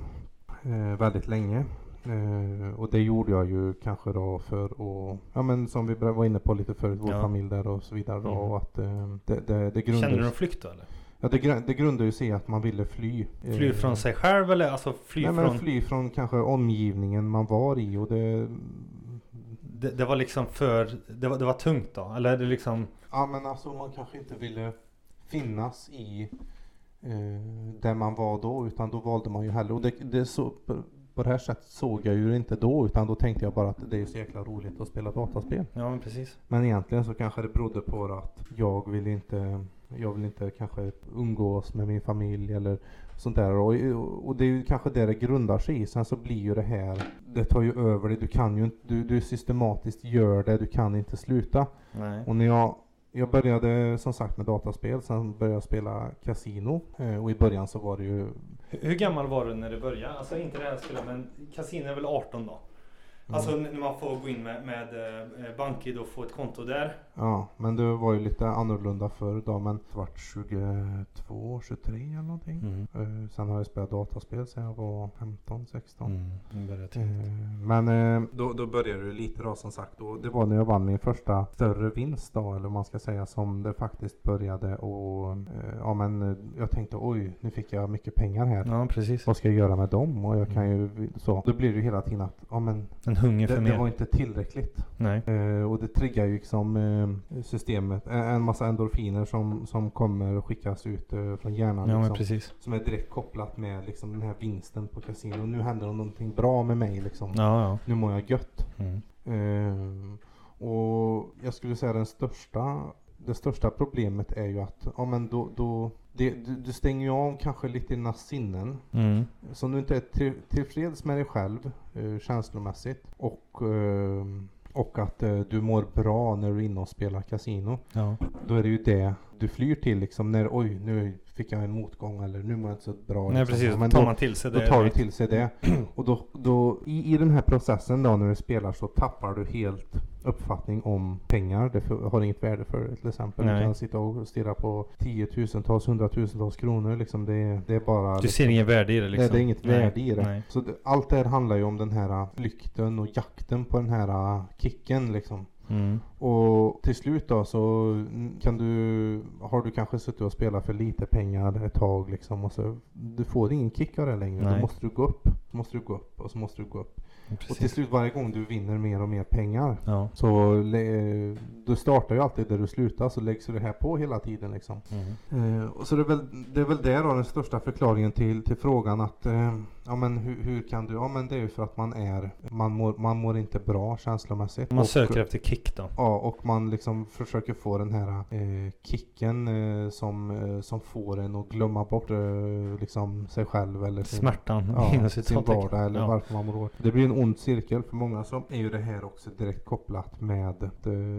eh, väldigt länge. Eh, och det gjorde jag ju kanske då för att, ja men som vi var inne på lite förut, vår Ja. familj där och så vidare då. Mm. Och att eh, det, det, det grundar Kände du någon flykt då eller? Ja det, det grundar ju sig i att man ville fly. Fly Eh, från sig själv eller alltså fly nej, från... men fly från kanske omgivningen man var i och det... Det, det var liksom för... Det var, det var tungt då? Eller är det liksom... Ja men alltså man kanske inte ville finnas i eh, där man var då utan då valde man ju hellre. Och det, det så, på, det här sättet såg jag ju inte då utan då tänkte jag bara att det är så jäkla roligt att spela dataspel. Ja men precis. Men egentligen så kanske det berodde på att jag vill inte jag vill inte kanske umgås med min familj eller sånt där. Och, och det är ju kanske det det grundar sig i. Sen så blir ju det här, det tar ju över det. Du kan ju inte, du, du systematiskt gör det, du kan inte sluta. Nej. Och när jag, jag började som sagt med dataspel, sen började jag spela kasino. Eh, och i början så var det ju, Hur, hur gammal var du när du började? Alltså inte det här spelet men kasino är väl 18 då? Alltså Mm. n- när man får gå in med, med eh, BankID och få ett konto där. Ja men det var ju lite annorlunda förr då. Men det vart 22, 23 eller någonting. Mm. Eh, sen har jag spelat dataspel sen jag var 15, 16. Mm. Tänka. Men eh, då, då började det lite då som sagt. Och det var när jag vann min första större vinst då. Eller vad man ska säga. Som det faktiskt började och ja men jag tänkte oj nu fick jag mycket pengar här. Ja precis. Vad ska jag göra med dem? Och jag kan ju så. Då blir det ju hela tiden att ja men En hunger för det, det mer. var inte tillräckligt. Nej. Och det triggar ju liksom systemet. En, massa endorfiner som, som kommer och skickas ut eh, från hjärnan. Ja liksom, som är direkt kopplat med liksom, den här vinsten på kasino. Nu händer det någonting bra med mig liksom. Ja ja. Nu mår jag gött. Mm. Ehm, och jag skulle säga den största, det största problemet är ju att ja, men då, då, det, du, du stänger ju av kanske lite dina sinnen. Mm. Så om du inte är till, tillfreds med dig själv eh, känslomässigt och, ehm, och att eh, du mår bra när du är inne och spelar kasino. Ja. Då är det ju det du flyr till liksom när oj nu fick jag en motgång eller nu mår jag inte så bra. Nej liksom. precis. Då men tar då- man till sig då det. tar du till sig det. Och då, då i, i den här processen då när du spelar så tappar du helt uppfattning om pengar. Det för, har inget värde för dig till exempel. Nej. Du kan sitta och stirra på tiotusentals, hundratusentals kronor liksom. Det, det är bara... Du liksom, ser inget värde i det liksom. Nej, det är inget Nej, värde i det. Nej. Så det, allt det här handlar ju om den här flykten och jakten på den här kicken liksom. Mm. Och till slut då så kan du, har du kanske suttit och spelat för lite pengar ett tag liksom och så du får ingen kick av det längre. Nej. Då måste du gå upp. Så måste du gå upp och så måste du gå upp. Och till Precis. slut varje gång du vinner mer och mer pengar Ja. så du startar ju alltid där du slutar så läggs det här på hela tiden liksom. Mm. Eh, och så det är, väl, det är väl det då den största förklaringen till, till frågan att eh, ja men hur, hur kan du? Ja men det är ju för att man är, man mår, man mår inte bra känslomässigt. Man Och- söker efter kick då. Ja, och man liksom försöker få den här eh, kicken eh, som, eh, som får en att glömma bort eh, liksom sig själv eller sin, Smärtan ja, sin vardag eller Ja. varför man mår dåligt. Det blir en ond cirkel för många så är ju det här också direkt kopplat med eh,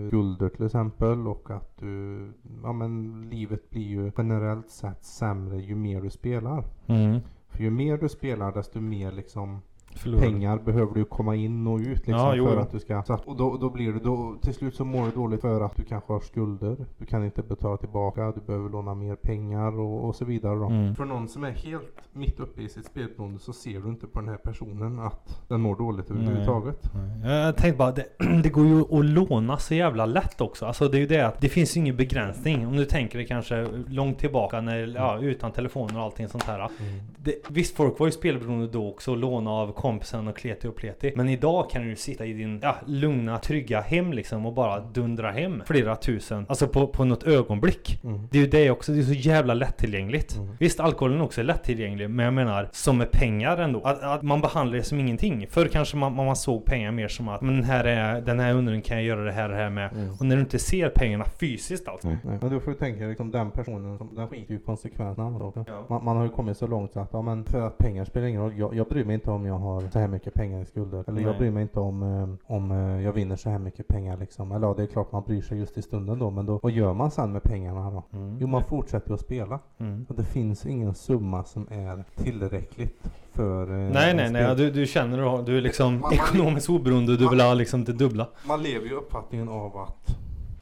skulder till exempel och att du, ja men livet blir ju generellt sett sämre ju mer du spelar. Mm. För ju mer du spelar desto mer liksom Förlorar. pengar behöver du komma in och ut liksom Ja, för jo. att du ska... Så att, och då, då blir det, då, till slut så mår du dåligt för att du kanske har skulder. Du kan inte betala tillbaka, du behöver låna mer pengar och, och så vidare då. Mm. För någon som är helt mitt uppe i sitt spelberoende så ser du inte på den här personen att den mår dåligt överhuvudtaget. Nej. Jag tänkte bara, det, det går ju att låna så jävla lätt också. Alltså det är ju det att det finns ju ingen begränsning. Om du tänker dig kanske långt tillbaka när, ja, utan telefoner och allting sånt här. Det, visst, folk var ju spelberoende då också och låna av kompisen och kleti och pleti. Men idag kan du sitta i din ja, lugna, trygga hem liksom och bara dundra hem flera tusen. Alltså på, på något ögonblick. Mm. Det är ju det också, det är så jävla lättillgängligt. Mm. Visst, alkoholen också är lättillgänglig, men jag menar som med pengar ändå. Att, att man behandlar det som ingenting. Förr kanske man, man såg pengar mer som att men den här, är, den här undringen kan jag göra det här och det här med. Mm. Och när du inte ser pengarna fysiskt alltså. Mm. Men då får du tänka liksom den personen, som, den skiter ju i konsekvenserna då. Ja. Man, man har ju kommit så långt så att, ja men för att pengar spelar ingen roll. Jag, jag bryr mig inte om jag har så här mycket pengar i skulder. Eller jag Nej. bryr mig inte om, eh, om eh, jag vinner så här mycket pengar liksom. Eller ja, det är klart man bryr sig just i stunden då. Men då, vad gör man sen med pengarna då? Mm. Jo, man fortsätter att spela. Mm. Och det finns ingen summa som är tillräckligt för... eh, Nej nej nej, du, du känner har- du är liksom Man- ekonomiskt oberoende och du man- vill ha liksom det dubbla. Man lever ju uppfattningen av att...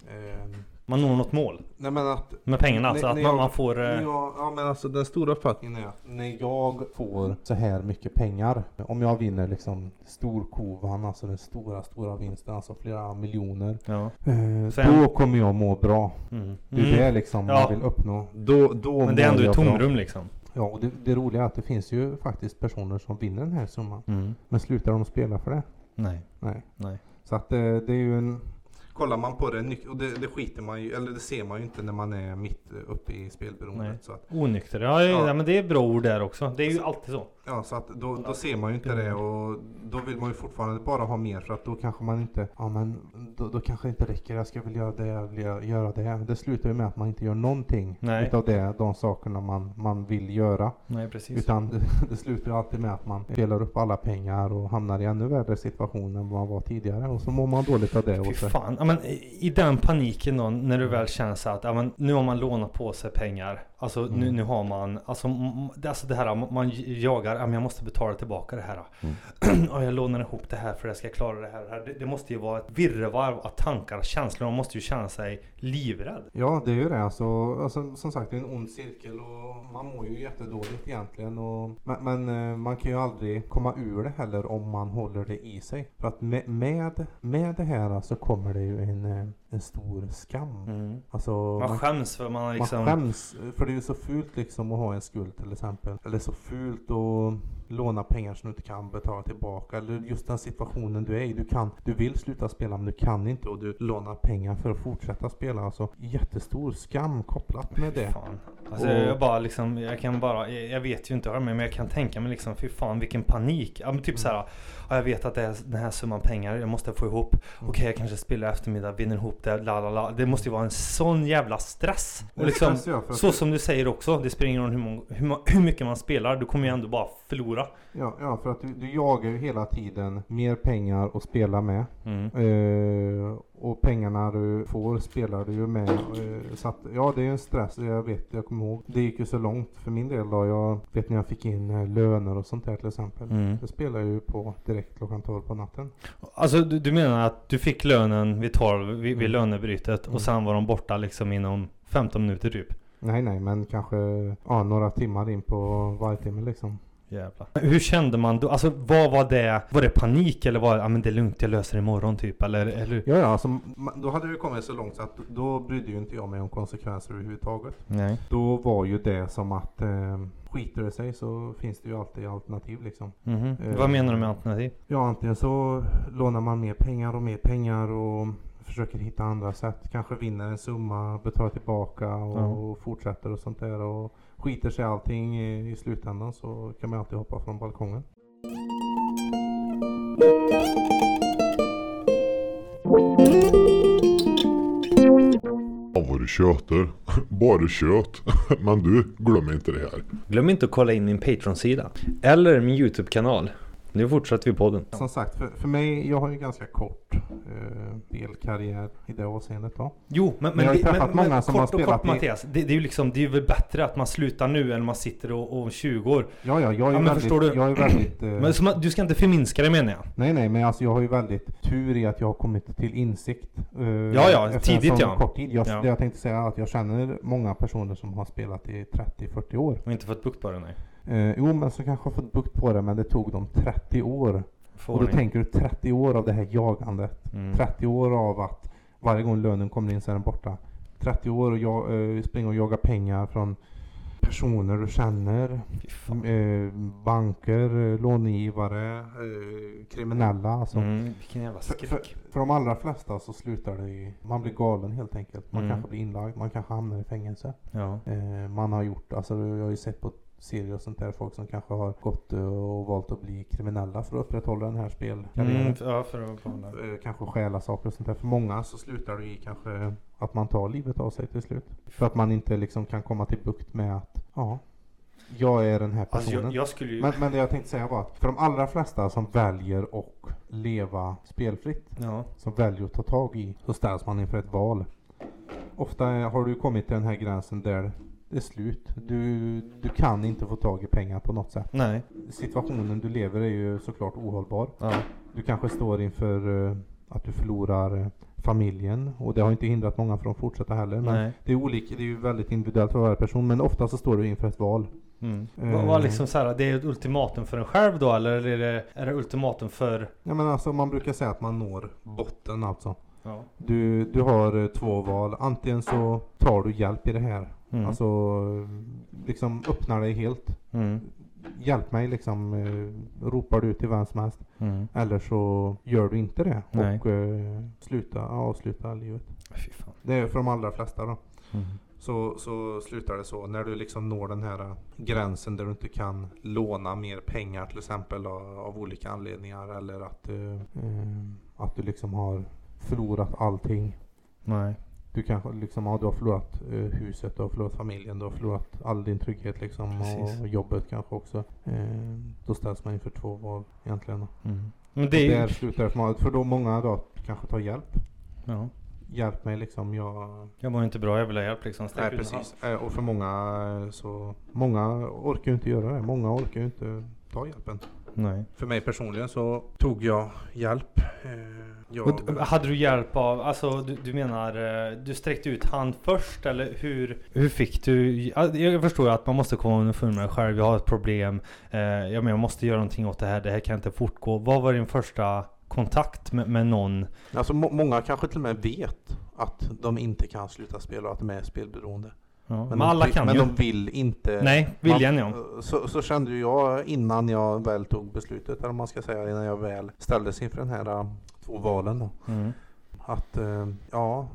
Eh, Man når något mål nej men att... med pengarna. Nej, så att jag- man får... eh, Ja, ja men alltså den stora uppfattningen är att när jag får så här mycket pengar. Om jag vinner liksom storkovan, alltså den stora stora vinsten, alltså flera miljoner. Ja. Eh, Sen- Då kommer jag må bra. Mm. Det är Mm. det liksom Ja. jag vill uppnå. Då, då Men det är ändå ett jag bra. tomrum liksom. Ja, och det, det roliga är att det finns ju faktiskt personer som vinner den här summan. Mm. Men slutar de spela för det? Nej. Nej. Nej. Så att det, det är ju en... Kollar man på det, och det, det skiter man ju, eller det ser man ju inte när man är mitt uppe i Nej. spelberoendet. Så att, Onykter. Ja, ja. Ja. men det är bra ord där också. Det är ju alltid så. Ja, så att då, då ser man ju inte det och då vill man ju fortfarande bara ha mer för att då kanske man inte, ja men då, då kanske det inte räcker, jag ska väl göra det, jag vill göra- det. Det slutar ju med att man inte gör någonting Nej. utav det, de sakerna man, man vill göra. Nej precis. Utan det, det slutar ju alltid med att man delar upp alla pengar och hamnar i ännu värre situation än vad man var tidigare och så mår man dåligt av det. Fy fan. Ja, men i i den paniken då, när du väl känner så att ja, men, nu har man lånat på sig pengar. Alltså nu, Mm. nu har man, alltså, det, alltså det här, man jagar, jag måste betala tillbaka det här. ja, jag lånar ihop det här för att jag ska klara det här. och det här. Det, det måste ju vara ett virrvarr av tankar och känslor. Man måste ju känna sig livrädd. Ja, det är ju det. Alltså, alltså, som sagt, det är en ond cirkel och man mår ju jättedåligt egentligen. Och, men men eh, man kan ju aldrig komma ur det heller om man håller det i sig. För att med, med, med det här så kommer det ju en, eh, en stor skam. Mm. Alltså, Man skäms för man har liksom... man skäms, för det är ju så fult liksom att ha en skuld till exempel. Eller så fult att låna pengar som du inte kan betala tillbaka. Eller just den situationen du är i. Du, kan, du vill sluta spela men du kan inte och du lånar pengar för att fortsätta spela. Alltså jättestor skam kopplat med det. Fan. Alltså Och- jag bara liksom, jag kan bara, jag, jag vet ju inte vad det är, men jag kan tänka mig liksom, fy fan vilken panik. Ja men typ så här, ja, jag vet att det är den här summan pengar, jag måste få ihop. Mm. Okej jag kanske spelar eftermiddag, vinner ihop det, la la la. Det måste ju vara en sån jävla stress. Och liksom, för att- så som du säger också, det spelar ingen roll hur, många, hur, hur mycket man spelar, du kommer ju ändå bara förlora. Ja, ja för att du, du jagar ju hela tiden mer pengar att spela med. Mm. Eh, och pengarna du får spelar du ju med. Eh, så att, ja det är en stress, jag vet, jag kommer ihåg. Det gick ju så långt för min del då. Jag vet när jag fick in eh, löner och sånt där till exempel. Mm. Det spelar jag ju på direkt klockan 12 på natten. Alltså du, du menar att du fick lönen vid 12, vid, vid Mm. lönebrytet Mm. och sen var de borta liksom inom 15 minuter typ? Nej nej men kanske ja, några timmar in på varje timme liksom. Jävlar. Hur kände man då? Alltså vad var det? Var det panik eller var det, ja men det är lugnt jag löser det imorgon typ? Eller, eller? Ja ja, alltså, då hade det kommit så långt så att då brydde ju inte jag mig om konsekvenser överhuvudtaget. Nej. Då var ju det som att eh, skiter det sig så finns det ju alltid alternativ liksom. Mhm. Eh, Vad menar du med alternativ? Ja, antingen så lånar man mer pengar och mer pengar och försöker hitta andra sätt. Kanske vinner en summa, betalar tillbaka och, Ja. fortsätter och sånt där. Och skiter sig allting i, i slutändan så kan man alltid hoppa från balkongen. Fan vad du tjötar. Bara kött. Men du, glöm inte det här. Glöm inte att kolla in min Patreon-sida. Eller min YouTube-kanal. Nu fortsätter vi podden. Som sagt, för, för mig, jag har ju ganska kort eh, spelkarriär i det avseendet då. Jo, men, Men men, jag har ju det- träffat men, många men som kort har och spelat kort i- Mattias, det, det är ju liksom, det är väl bättre att man slutar nu än man sitter och, och 20 år. Ja, ja, jag är Ja, men väldigt... du? Jag är väldigt eh, Men man, du ska inte förminska det menar jag. Nej, nej, men alltså jag har ju väldigt tur i att jag har kommit till insikt. eh, Ja, ja, tidigt, ja. kort tid. Jag, Ja. Det jag tänkte säga att jag känner många personer som har spelat i 30-40 år. Och inte fått bukt på det nej. Eh, jo, men som kanske har fått bukt på det, men det tog dem 30 år. Få och då tänker du 30 år av det här jagandet. Mm. 30 år av att varje gång lönen kommer in så är den borta. 30 år och jag, eh, springa och jaga pengar från personer du känner. Eh, banker, eh, långivare, eh, kriminella. Alltså. Mm, vilken jävla För, för, skräck. för de allra flesta så slutar det i, man blir galen helt enkelt. Man Mm. kanske blir inlagd, man kanske hamnar i fängelse. Ja. Eh, man har gjort, alltså jag har ju sett på serier och sånt där, folk som kanske har gått eh, och valt att bli kriminella för att upprätthålla den här spelkarriären. Mm, ja, för att. Eh, kanske stjäla saker och sånt där. För många så slutar det i kanske att man tar livet av sig till slut. För att man inte liksom kan komma till bukt med att, ja, jag är den här Alltså personen. jag, jag skulle ju... Men, men det jag tänkte säga var att för de allra flesta som väljer att leva spelfritt, Ja. som väljer att ta tag i, så ställs man inför ett val. Ofta har du kommit till den här gränsen där är slut. Du, du kan inte få tag i pengar på något sätt. Nej. Situationen du lever är ju såklart ohållbar. Ja. Du kanske står inför eh, att du förlorar eh, familjen och det har inte hindrat många från att fortsätta heller. Men Nej. det är olika, det är ju väldigt individuellt för varje person men ofta så står du inför ett val. Mm. Eh. Vad var liksom så här, det är ett ultimatum för en själv då eller är det, är det ultimatum för... Ja men alltså man brukar säga att man når botten alltså. Ja. Du, du har eh, två val. Antingen så tar du hjälp i det här. Mm. Alltså liksom öppnar dig helt. Mm. Hjälp mig liksom. Eh, ropar du till vem som helst. Mm. Eller så gör du inte det. Nej. Och eh, sluta, avsluta livet. Fy fan. Det är för de allra flesta då. Mm. Så, så slutar det så. När du liksom når den här eh, gränsen där du inte kan låna mer pengar till exempel av, av olika anledningar. Eller att, eh, eh, att du liksom har förlorat allting. Nej. Du kanske liksom, ja, du har förlorat eh, huset, du har förlorat familjen, du har förlorat all din trygghet liksom. Precis. Och jobbet kanske också. Eh, då ställs man inför två val egentligen. Mm. Men det är där slutar för. För då många då kanske tar hjälp. Ja. Hjälp mig liksom, jag Jag mår inte bra, jag vill ha hjälp liksom. Sträck Nej precis. Eh, Och för många så, många orkar ju inte göra det. Många orkar ju inte ta hjälpen. Nej. För mig personligen så tog jag hjälp. Eh, Jag, hade du hjälp av, alltså du, du menar, eh, du sträckte ut hand först eller hur, hur fick du? ja, Jag förstår ju att man måste komma underfund med det själv, jag har ett problem, eh, jag, menar, jag måste göra någonting åt det här, det här kan inte fortgå. Vad var din första kontakt med, med någon? alltså, må, många kanske till och med vet att de inte kan sluta spela och att de är spelberoende. Ja, men alla kan men ju. de vill inte. Nej, viljan ja. Så, så kände jag innan jag väl tog beslutet, eller man ska säga, innan jag väl ställdes inför den här äh, två valen då. Mm. Att äh, ja,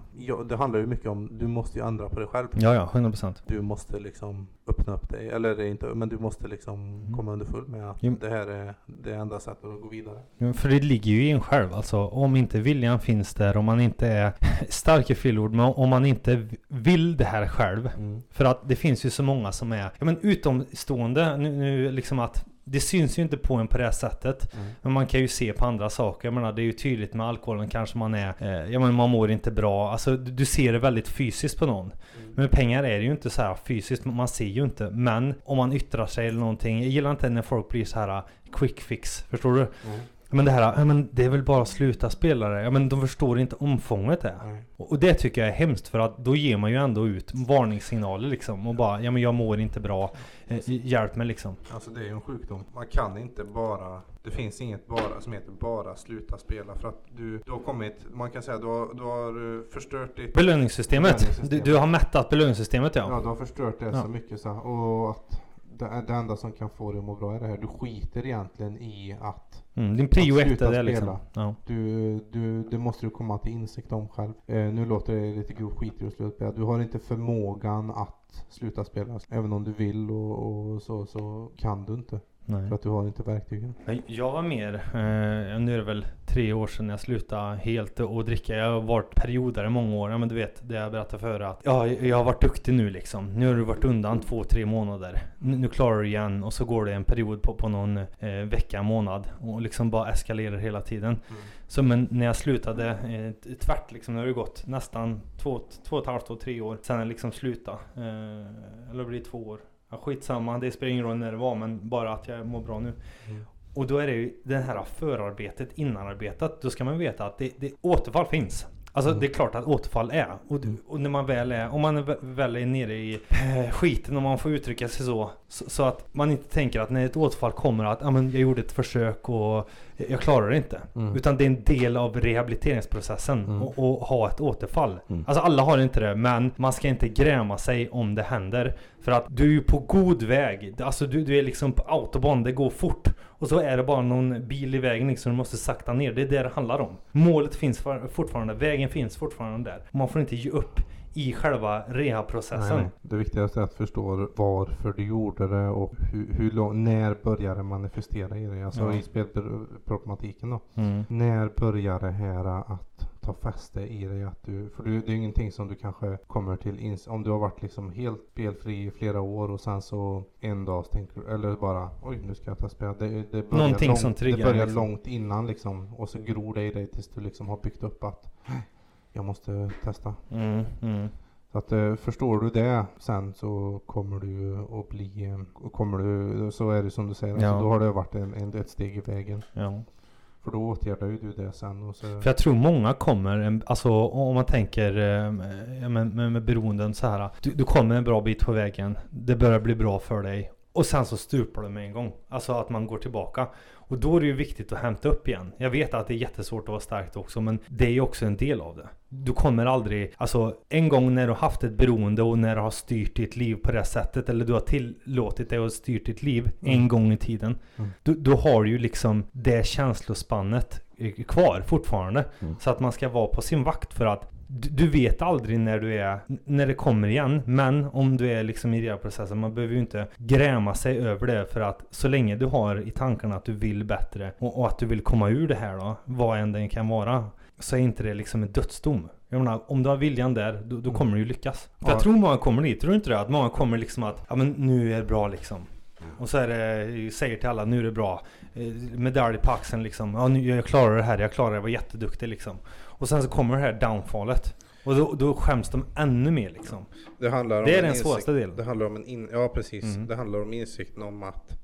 det handlar ju mycket om, du måste ju ändra på dig själv. Ja, ja, 100%. Du måste liksom öppna upp dig, eller inte, men du måste liksom Mm. komma underfull med att Jo. det här är det enda sättet att gå vidare. Ja, För det ligger ju i en själv alltså. Om inte viljan finns där, om man inte är stark i fyllord, men om man inte vill det här själv. För att det finns ju så många som är, ja men utomstående, nu, nu liksom att det syns ju inte på en på det sättet. Mm. Men man kan ju se på andra saker. Jag menar det är ju tydligt med alkoholen kanske man är, eh, ja men man mår inte bra. Alltså du, ser det väldigt fysiskt på någon. Mm. Men pengar är det ju inte så här fysiskt, man ser ju inte. Men om man yttrar sig eller någonting. Jag gillar inte när folk blir så här uh, quick fix. Förstår du? Mm. Men det här, ja men det är väl bara att sluta spela det. Ja men de förstår inte omfånget det. Nej. Och och det tycker jag är hemskt för att då ger man ju ändå ut varningssignaler liksom. Och bara, ja men jag mår inte bra. Eh, hjälp mig liksom. Alltså det är ju en sjukdom. Man kan inte bara, det finns inget bara som heter bara sluta spela för att du, du har kommit, man kan säga du har, du har eh, förstört ditt Belöningssystemet. Du, Belöningssystemet. du har mättat belöningssystemet ja. Ja, du har förstört det Ja. så mycket så och att det, det enda som kan få dig att må bra är det här. Du skiter egentligen i att Mm, din prio ett är det liksom. spela. Ja. du, du, det måste du komma till insikt om själv. Eh, nu låter det lite grovt skit i att sluta spela. Du har inte förmågan att sluta spela. Även om du vill och, och så, så kan du inte. Nej. För att du har inte verktygen. Jag var mer, eh, nu är det väl tre år sedan jag slutade helt och dricka. Jag har varit perioder i många år. Ja, men du vet, det jag berättade för att ja, jag har varit duktig nu liksom. Nu har du varit undan två, tre månader. Nu, nu klarar du igen och så går det en period på, på någon eh, vecka, månad och liksom bara eskalerar hela tiden. Så men när jag slutade eh, tvärt liksom, nu har det gått nästan två, två och ett halvt år, tre år sedan jag liksom slutade. Eh, eller blir det två år? Ja, skitsamma, det spelar ingen roll när det var men bara att jag mår bra nu. Mm. Och då är det ju det här förarbetet, innanarbetet. Då ska man veta att det, det, återfall finns. Alltså Mm. det är klart att återfall är. Och, du- och när man väl är, om man väl är nere i eh, skiten om man får uttrycka sig så, så. Så att man inte tänker att när ett återfall kommer att ah, men jag gjorde ett försök och jag klarar det inte. Mm. Utan det är en del av rehabiliteringsprocessen Mm. och, och ha ett återfall. Mm. Alltså alla har inte det, men man ska inte gräma sig om det händer. För att du är ju på god väg. Alltså du, du är liksom på autobahn, det går fort. Och så är det bara någon bil i vägen liksom, du måste sakta ner. Det är det det handlar om. Målet finns for- fortfarande, vägen finns fortfarande där. Man får inte ge upp i själva rehabprocessen. Nej, nej. Det viktigaste är att förstå varför du gjorde det och hur, hur lång, när börjar det manifestera i dig? Alltså Ja. i spelproblematiken då. Mm. När börjar det här att ta fäste i dig? Att du, för du, det är ju ingenting som du kanske kommer till ins- Om du har varit liksom helt spelfri i flera år och sen så en dag tänker du, eller bara oj nu ska jag ta spel. Det, det börjar långt, som triggar Det börjar liksom. långt innan liksom och så gror det i dig tills du liksom har byggt upp att jag måste testa. Mm, mm. Så att eh, förstår du det sen så kommer du att bli, eh, kommer du, så är det som du säger, Ja. alltså, då har det varit en, en, ett steg i vägen. Ja. För då åtgärdar ju du det sen och så... För jag tror många kommer, alltså om man tänker eh, med, med, med beroenden så här. Du, du kommer en bra bit på vägen. Det börjar bli bra för dig. Och sen så stupar det med en gång. Alltså att man går tillbaka. Och då är det ju viktigt att hämta upp igen. Jag vet att det är jättesvårt att vara starkt också. Men det är ju också en del av det. Du kommer aldrig, alltså en gång när du har haft ett beroende och när du har styrt ditt liv på det sättet. Eller du har tillåtit dig att styrt ditt liv en Mm. gång i tiden. Mm. Då, då har du ju liksom det känslospannet kvar fortfarande. Mm. Så att man ska vara på sin vakt för att du, vet aldrig när du är, när det kommer igen. Men om du är liksom i rehabprocessen, man behöver ju inte gräma sig över det. För att så länge du har i tankarna att du vill bättre och, och att du vill komma ur det här då, vad än det kan vara. Så är inte det liksom en dödsdom. Jag menar, om du har viljan där, då, då kommer du ju lyckas. För Ja. jag tror många kommer dit, tror du inte det? Att många kommer liksom att, ja men nu är det bra liksom. Och så är det, säger till alla, nu är det bra. Eh, Medalj på axeln liksom. Ja, nu, jag klarar det här, jag klarar det, jag var jätteduktig liksom. Och sen så kommer det här downfallet. Och då, då skäms de ännu mer liksom. Det, handlar om Det är en den insikt- svåraste delen. Det handlar om en in, ja precis. Mm. Det handlar om insikten om att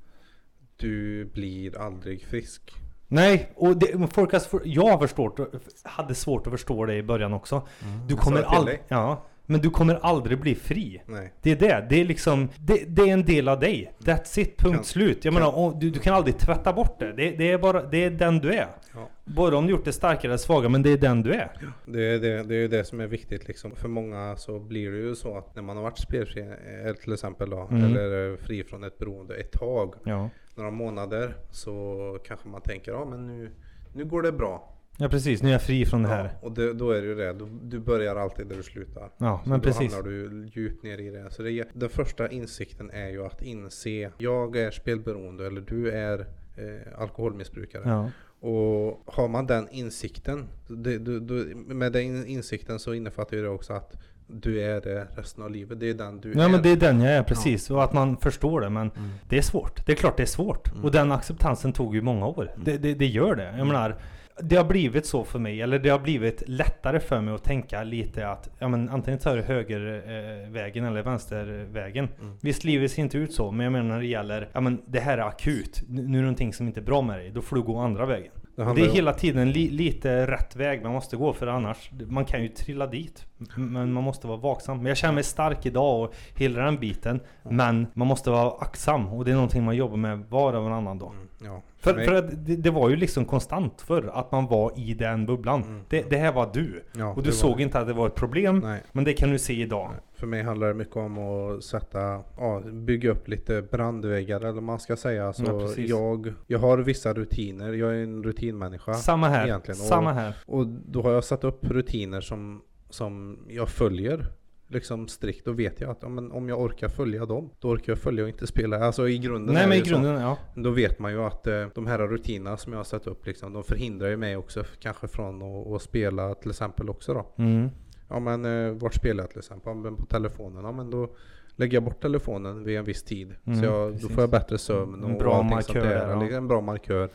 du blir aldrig frisk. Nej, och det, folk har, jag förstått, hade svårt att förstå det i början också. Du Jag kommer aldrig, ja. Men du kommer aldrig bli fri. Nej. Det är det. Det är liksom, det, det är en del av dig. That's it, punkt Kan- slut. Jag kan- menar, du, du kan aldrig tvätta bort det. det. Det är bara, det är den du är. Ja. Både om du gjort det starkare eller svagare, men det är den du är. Det är det, det är ju det som är viktigt liksom. För många så blir det ju så att när man har varit spelfri, eh, till exempel då, Mm. eller eh, fri från ett beroende ett tag, Ja. några månader, så kanske man tänker ja men nu, nu går det bra. Ja precis, nu är jag fri från det här. Ja, och det, då är det ju det, du, du börjar alltid där du slutar. Ja, Så men då precis. hamnar du djupt ner i det. Så det, den första insikten är ju att inse, jag är spelberoende eller du är eh, alkoholmissbrukare. Ja. Och har man den insikten, det, du, du, med den insikten så innefattar ju det också att du är det resten av livet. Det är den du ja är. men det är den jag är precis. Och att man förstår det. Men Mm. det är svårt. Det är klart det är svårt. Mm. Och den acceptansen tog ju många år. Det, det, det gör det. Jag menar, det har blivit så för mig. Eller det har blivit lättare för mig att tänka lite att ja, men antingen tar du högervägen eh, eller vänstervägen. Mm. Visst, livet ser inte ut så. Men jag menar när det gäller, ja men det här är akut. Nu är det någonting som inte är bra med dig. Då får du gå andra vägen. Det det är om- hela tiden li, lite rätt väg man måste gå för annars, man kan ju trilla dit. Men man måste vara vaksam. Men jag känner mig stark idag och hela den biten. Men man måste vara aktsam och det är någonting man jobbar med var och varannan dag. Mm, ja. För, för att det, det var ju liksom konstant för att man var i den bubblan. Mm. Det, det här var du. Ja, och du var såg det. inte att det var ett problem. Nej. Men det kan du se idag. Nej. För mig handlar det mycket om att sätta, ja, bygga upp lite brandväggar eller vad man ska säga. Så Ja, jag, jag har vissa rutiner, jag är en rutinmänniska. Samma här. egentligen. Och- Samma här. Och då har jag satt upp rutiner som, som jag följer liksom strikt. Då vet jag att ja, men om jag orkar följa dem, då orkar jag följa och inte spela. Alltså i grunden Nej men i grunden, ja. så. Då vet man ju att eh, de här rutinerna som jag har satt upp liksom, de förhindrar ju mig också kanske från att, att spela till exempel också då. Mm. Ja men eh, vart spelar jag till exempel? Ja, men på telefonen. Ja men då lägger jag bort telefonen vid en viss tid. Mm, så jag, då får jag bättre sömn En och bra allting markör sånt där. ja. Eller En bra markör.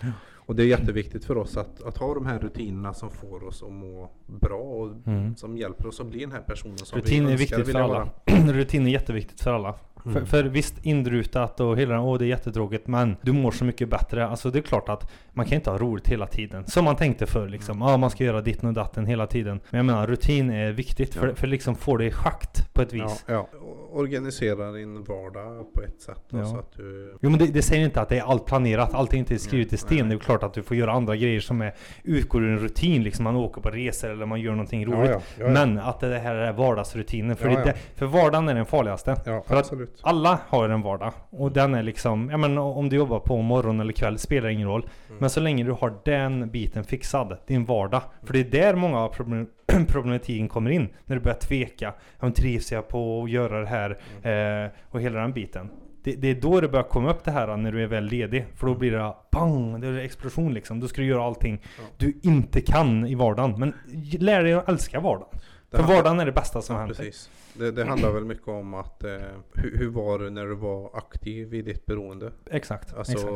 Och det är jätteviktigt för oss att, att ha de här rutinerna som får oss att må bra och Mm. som hjälper oss att bli den här personen som Rutin vi är önskar viktigt för alla. Rutin är jätteviktigt för alla. För, Mm. för visst, inrutat och hela den, åh det är jättetråkigt men du mår så mycket bättre. Alltså det är klart att man kan inte ha roligt hela tiden. Som man tänkte förr liksom. Ja, man ska göra ditten och datten hela tiden. Men jag menar, rutin är viktigt för, Ja. för liksom får det i schakt på ett vis. Ja, ja. Organisera din vardag på ett sätt. Ja. Så att du, Jo men det, det säger inte att det är allt planerat, inte är skrivet i sten. nej. Det är klart att du får göra andra grejer som är, utgår ur en rutin. Liksom man åker på resor eller man gör någonting roligt. Men att det här är vardagsrutinen. För, det, för vardagen är den farligaste. ja, för att- absolut. Alla har en vardag. Och den är liksom, ja men om du jobbar på morgon eller kväll spelar ingen roll. Mm. Men så länge du har den biten fixad, din vardag. För det är där många av problem, problematiken kommer in. När du börjar tveka. Ja, men trivs jag på att göra det här? Mm. Eh, och hela den biten. Det, det är då det börjar komma upp det här när du är väl ledig. För då blir det bang, det är explosion liksom. Då ska du göra allting Ja. du inte kan i vardagen. Men lär dig att älska vardagen. För vardagen är det bästa som Ja, händer. precis. Det, det handlar väl mycket om att eh, hur, hur var du när du var aktiv i ditt beroende? Exakt. Alltså, exakt.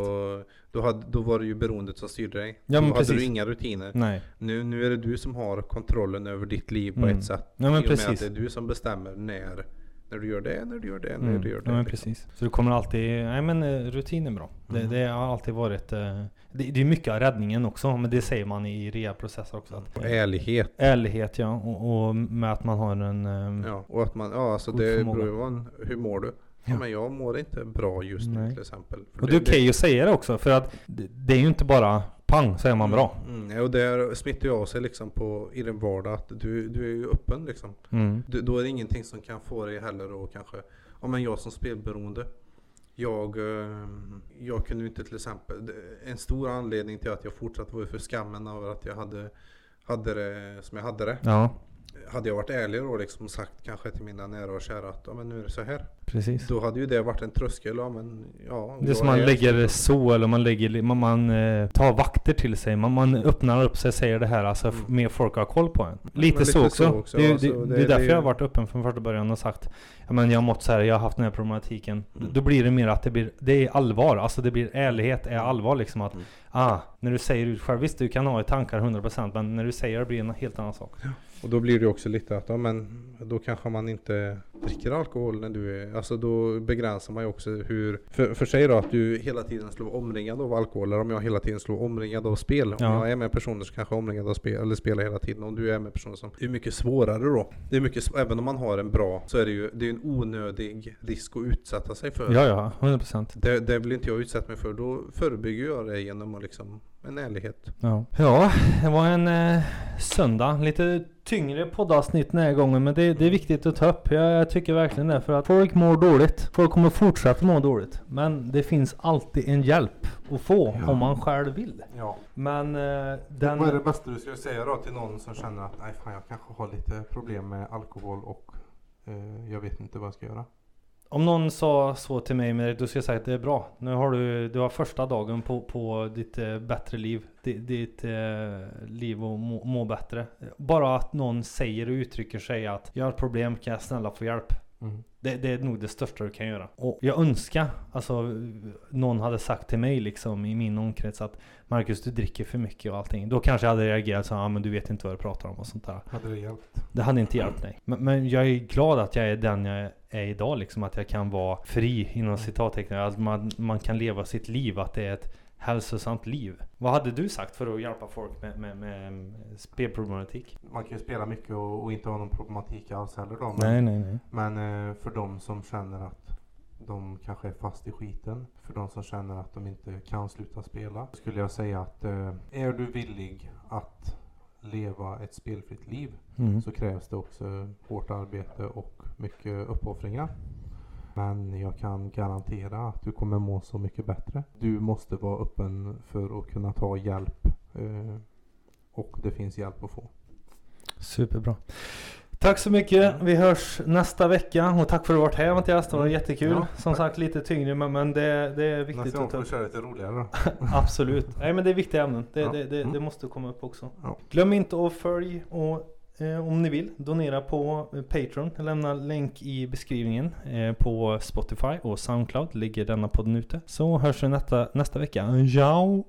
då, hade, då var det ju beroendet som styrde dig. Ja, då hade precis. du inga rutiner. Nej. Nu, nu är det du som har kontrollen över ditt liv på Mm. ett sätt. Ja, men I och med precis. att det är du som bestämmer när, när du gör det, när du gör det, när Mm. du gör det. Ja, men liksom. precis. Så du kommer alltid, nej men eh, rutin är bra. Det, Mm. det har alltid varit, eh, det, det är mycket av räddningen också, men det säger man i rehabprocesser också. Att, ärlighet. ärlighet ja, och, och med att man har en... eh, Ja, och att man, ja alltså det förmåga. beror på hur mår du? Ja. Men jag mår inte bra just nu Nej. till exempel. För Och det är okej att säga det också, för att det, det är ju inte bara pang så är man bra. Mm, och det smittar ju av sig liksom på, i din vardag att du, du är ju öppen liksom. Mm. Du, då är det ingenting som kan få dig heller att kanske, ja men jag som spelberoende. Jag, eh, jag kunde ju inte till exempel, en stor anledning till att jag fortsatte var ju för skammen över att jag hade, hade det som jag hade det. Ja, hade jag varit ärlig då liksom sagt kanske till mina nära och kära att ja men nu är det så här. precis. Då hade ju det varit en tröskel, ja men ja. Det är som man är lägger så. så, eller man lägger, man, man eh, tar vakter till sig. Man, man öppnar upp sig och säger det här, alltså Mm. mer folk har koll på en. Lite, lite så också. så också, Det, är- alltså, det, det- det är därför jag har varit öppen från första början och sagt Ja men jag har mått så här, jag har haft den här problematiken. Mm. Då blir det mer att det blir, det är allvar. Alltså det blir ärlighet, är allvar liksom att Mm. Ah, när du säger ut själv, visst du kan ha i tankar 100% men när du säger det blir en helt annan sak. Och då blir det också lite att, ja men då kanske man inte dricker alkohol när du är, alltså då begränsar man ju också hur, för, för sig då att du hela tiden vara omringad av alkohol, eller om jag hela tiden vara omringad av spel. Om Ja. jag är med personer som kanske är omringad av spel, eller spelar hela tiden, om du är med personer som, det är mycket svårare då. Det är mycket, även om man har en bra, så är det ju, det är en onödig risk att utsätta sig för. Ja ja, 100%. Det, det vill inte jag utsätta mig för, då förebygger jag det genom att liksom, en ärlighet. Ja. ja, det var en eh, söndag. Lite tyngre poddavsnitt den här gången men det, det är viktigt att ta upp. Jag, jag tycker verkligen det. För att folk mår dåligt. Folk kommer fortsätta må dåligt. Men det finns alltid en hjälp att få Ja. om man själv vill. Ja. Men eh, den... Vad är det bästa du skulle säga då till någon som känner att nej fan jag kanske har lite problem med alkohol och eh, jag vet inte vad jag ska göra? Om någon sa så till mig, men då skulle jag säga att det är bra. Nu har du, du har första dagen på, på ditt eh, bättre liv. Ditt, ditt eh, liv och må, må bättre. Bara att någon säger och uttrycker sig att jag har ett problem, kan jag snälla få hjälp? Det, det är nog det största du kan göra. Och jag önskar, alltså någon hade sagt till mig liksom i min omkrets att Marcus du dricker för mycket och allting. Då kanske jag hade reagerat så ja men du vet inte vad du pratar om och sånt där. Hade det hjälpt? Det hade inte hjälpt mig. Men, men jag är glad att jag är den jag är idag liksom. Att jag kan vara fri inom citattecken. Att man, man kan leva sitt liv. Att det är ett hälsosamt liv. Vad hade du sagt för att hjälpa folk med, med, med spelproblematik? Man kan ju spela mycket och, och inte ha någon problematik alls heller då. Men, Nej, nej, nej. men eh, för de som känner att de kanske är fast i skiten. För de som känner att de inte kan sluta spela. Skulle jag säga att eh, är du villig att leva ett spelfritt liv Mm. så krävs det också hårt arbete och mycket uppoffringar. Men jag kan garantera att du kommer må så mycket bättre. Du måste vara öppen för att kunna ta hjälp. Eh, och det finns hjälp att få. Superbra. Tack så mycket. Vi hörs nästa vecka. Och tack för att du varit här Mattias. Det var jättekul. Ja, Som sagt lite tyngre men, men det, det är viktigt Nästa gång får vi köra lite roligare. Absolut. Nej men det är viktiga ämnen. Det, Ja. det, det, Mm. det måste komma upp också. Ja. Glöm inte att följ och Eh, om ni vill donera på eh, Patreon. Lämna länk i beskrivningen eh, på Spotify och Soundcloud. Ligger denna podden ute. Så hörs vi nästa, nästa vecka. Ciao!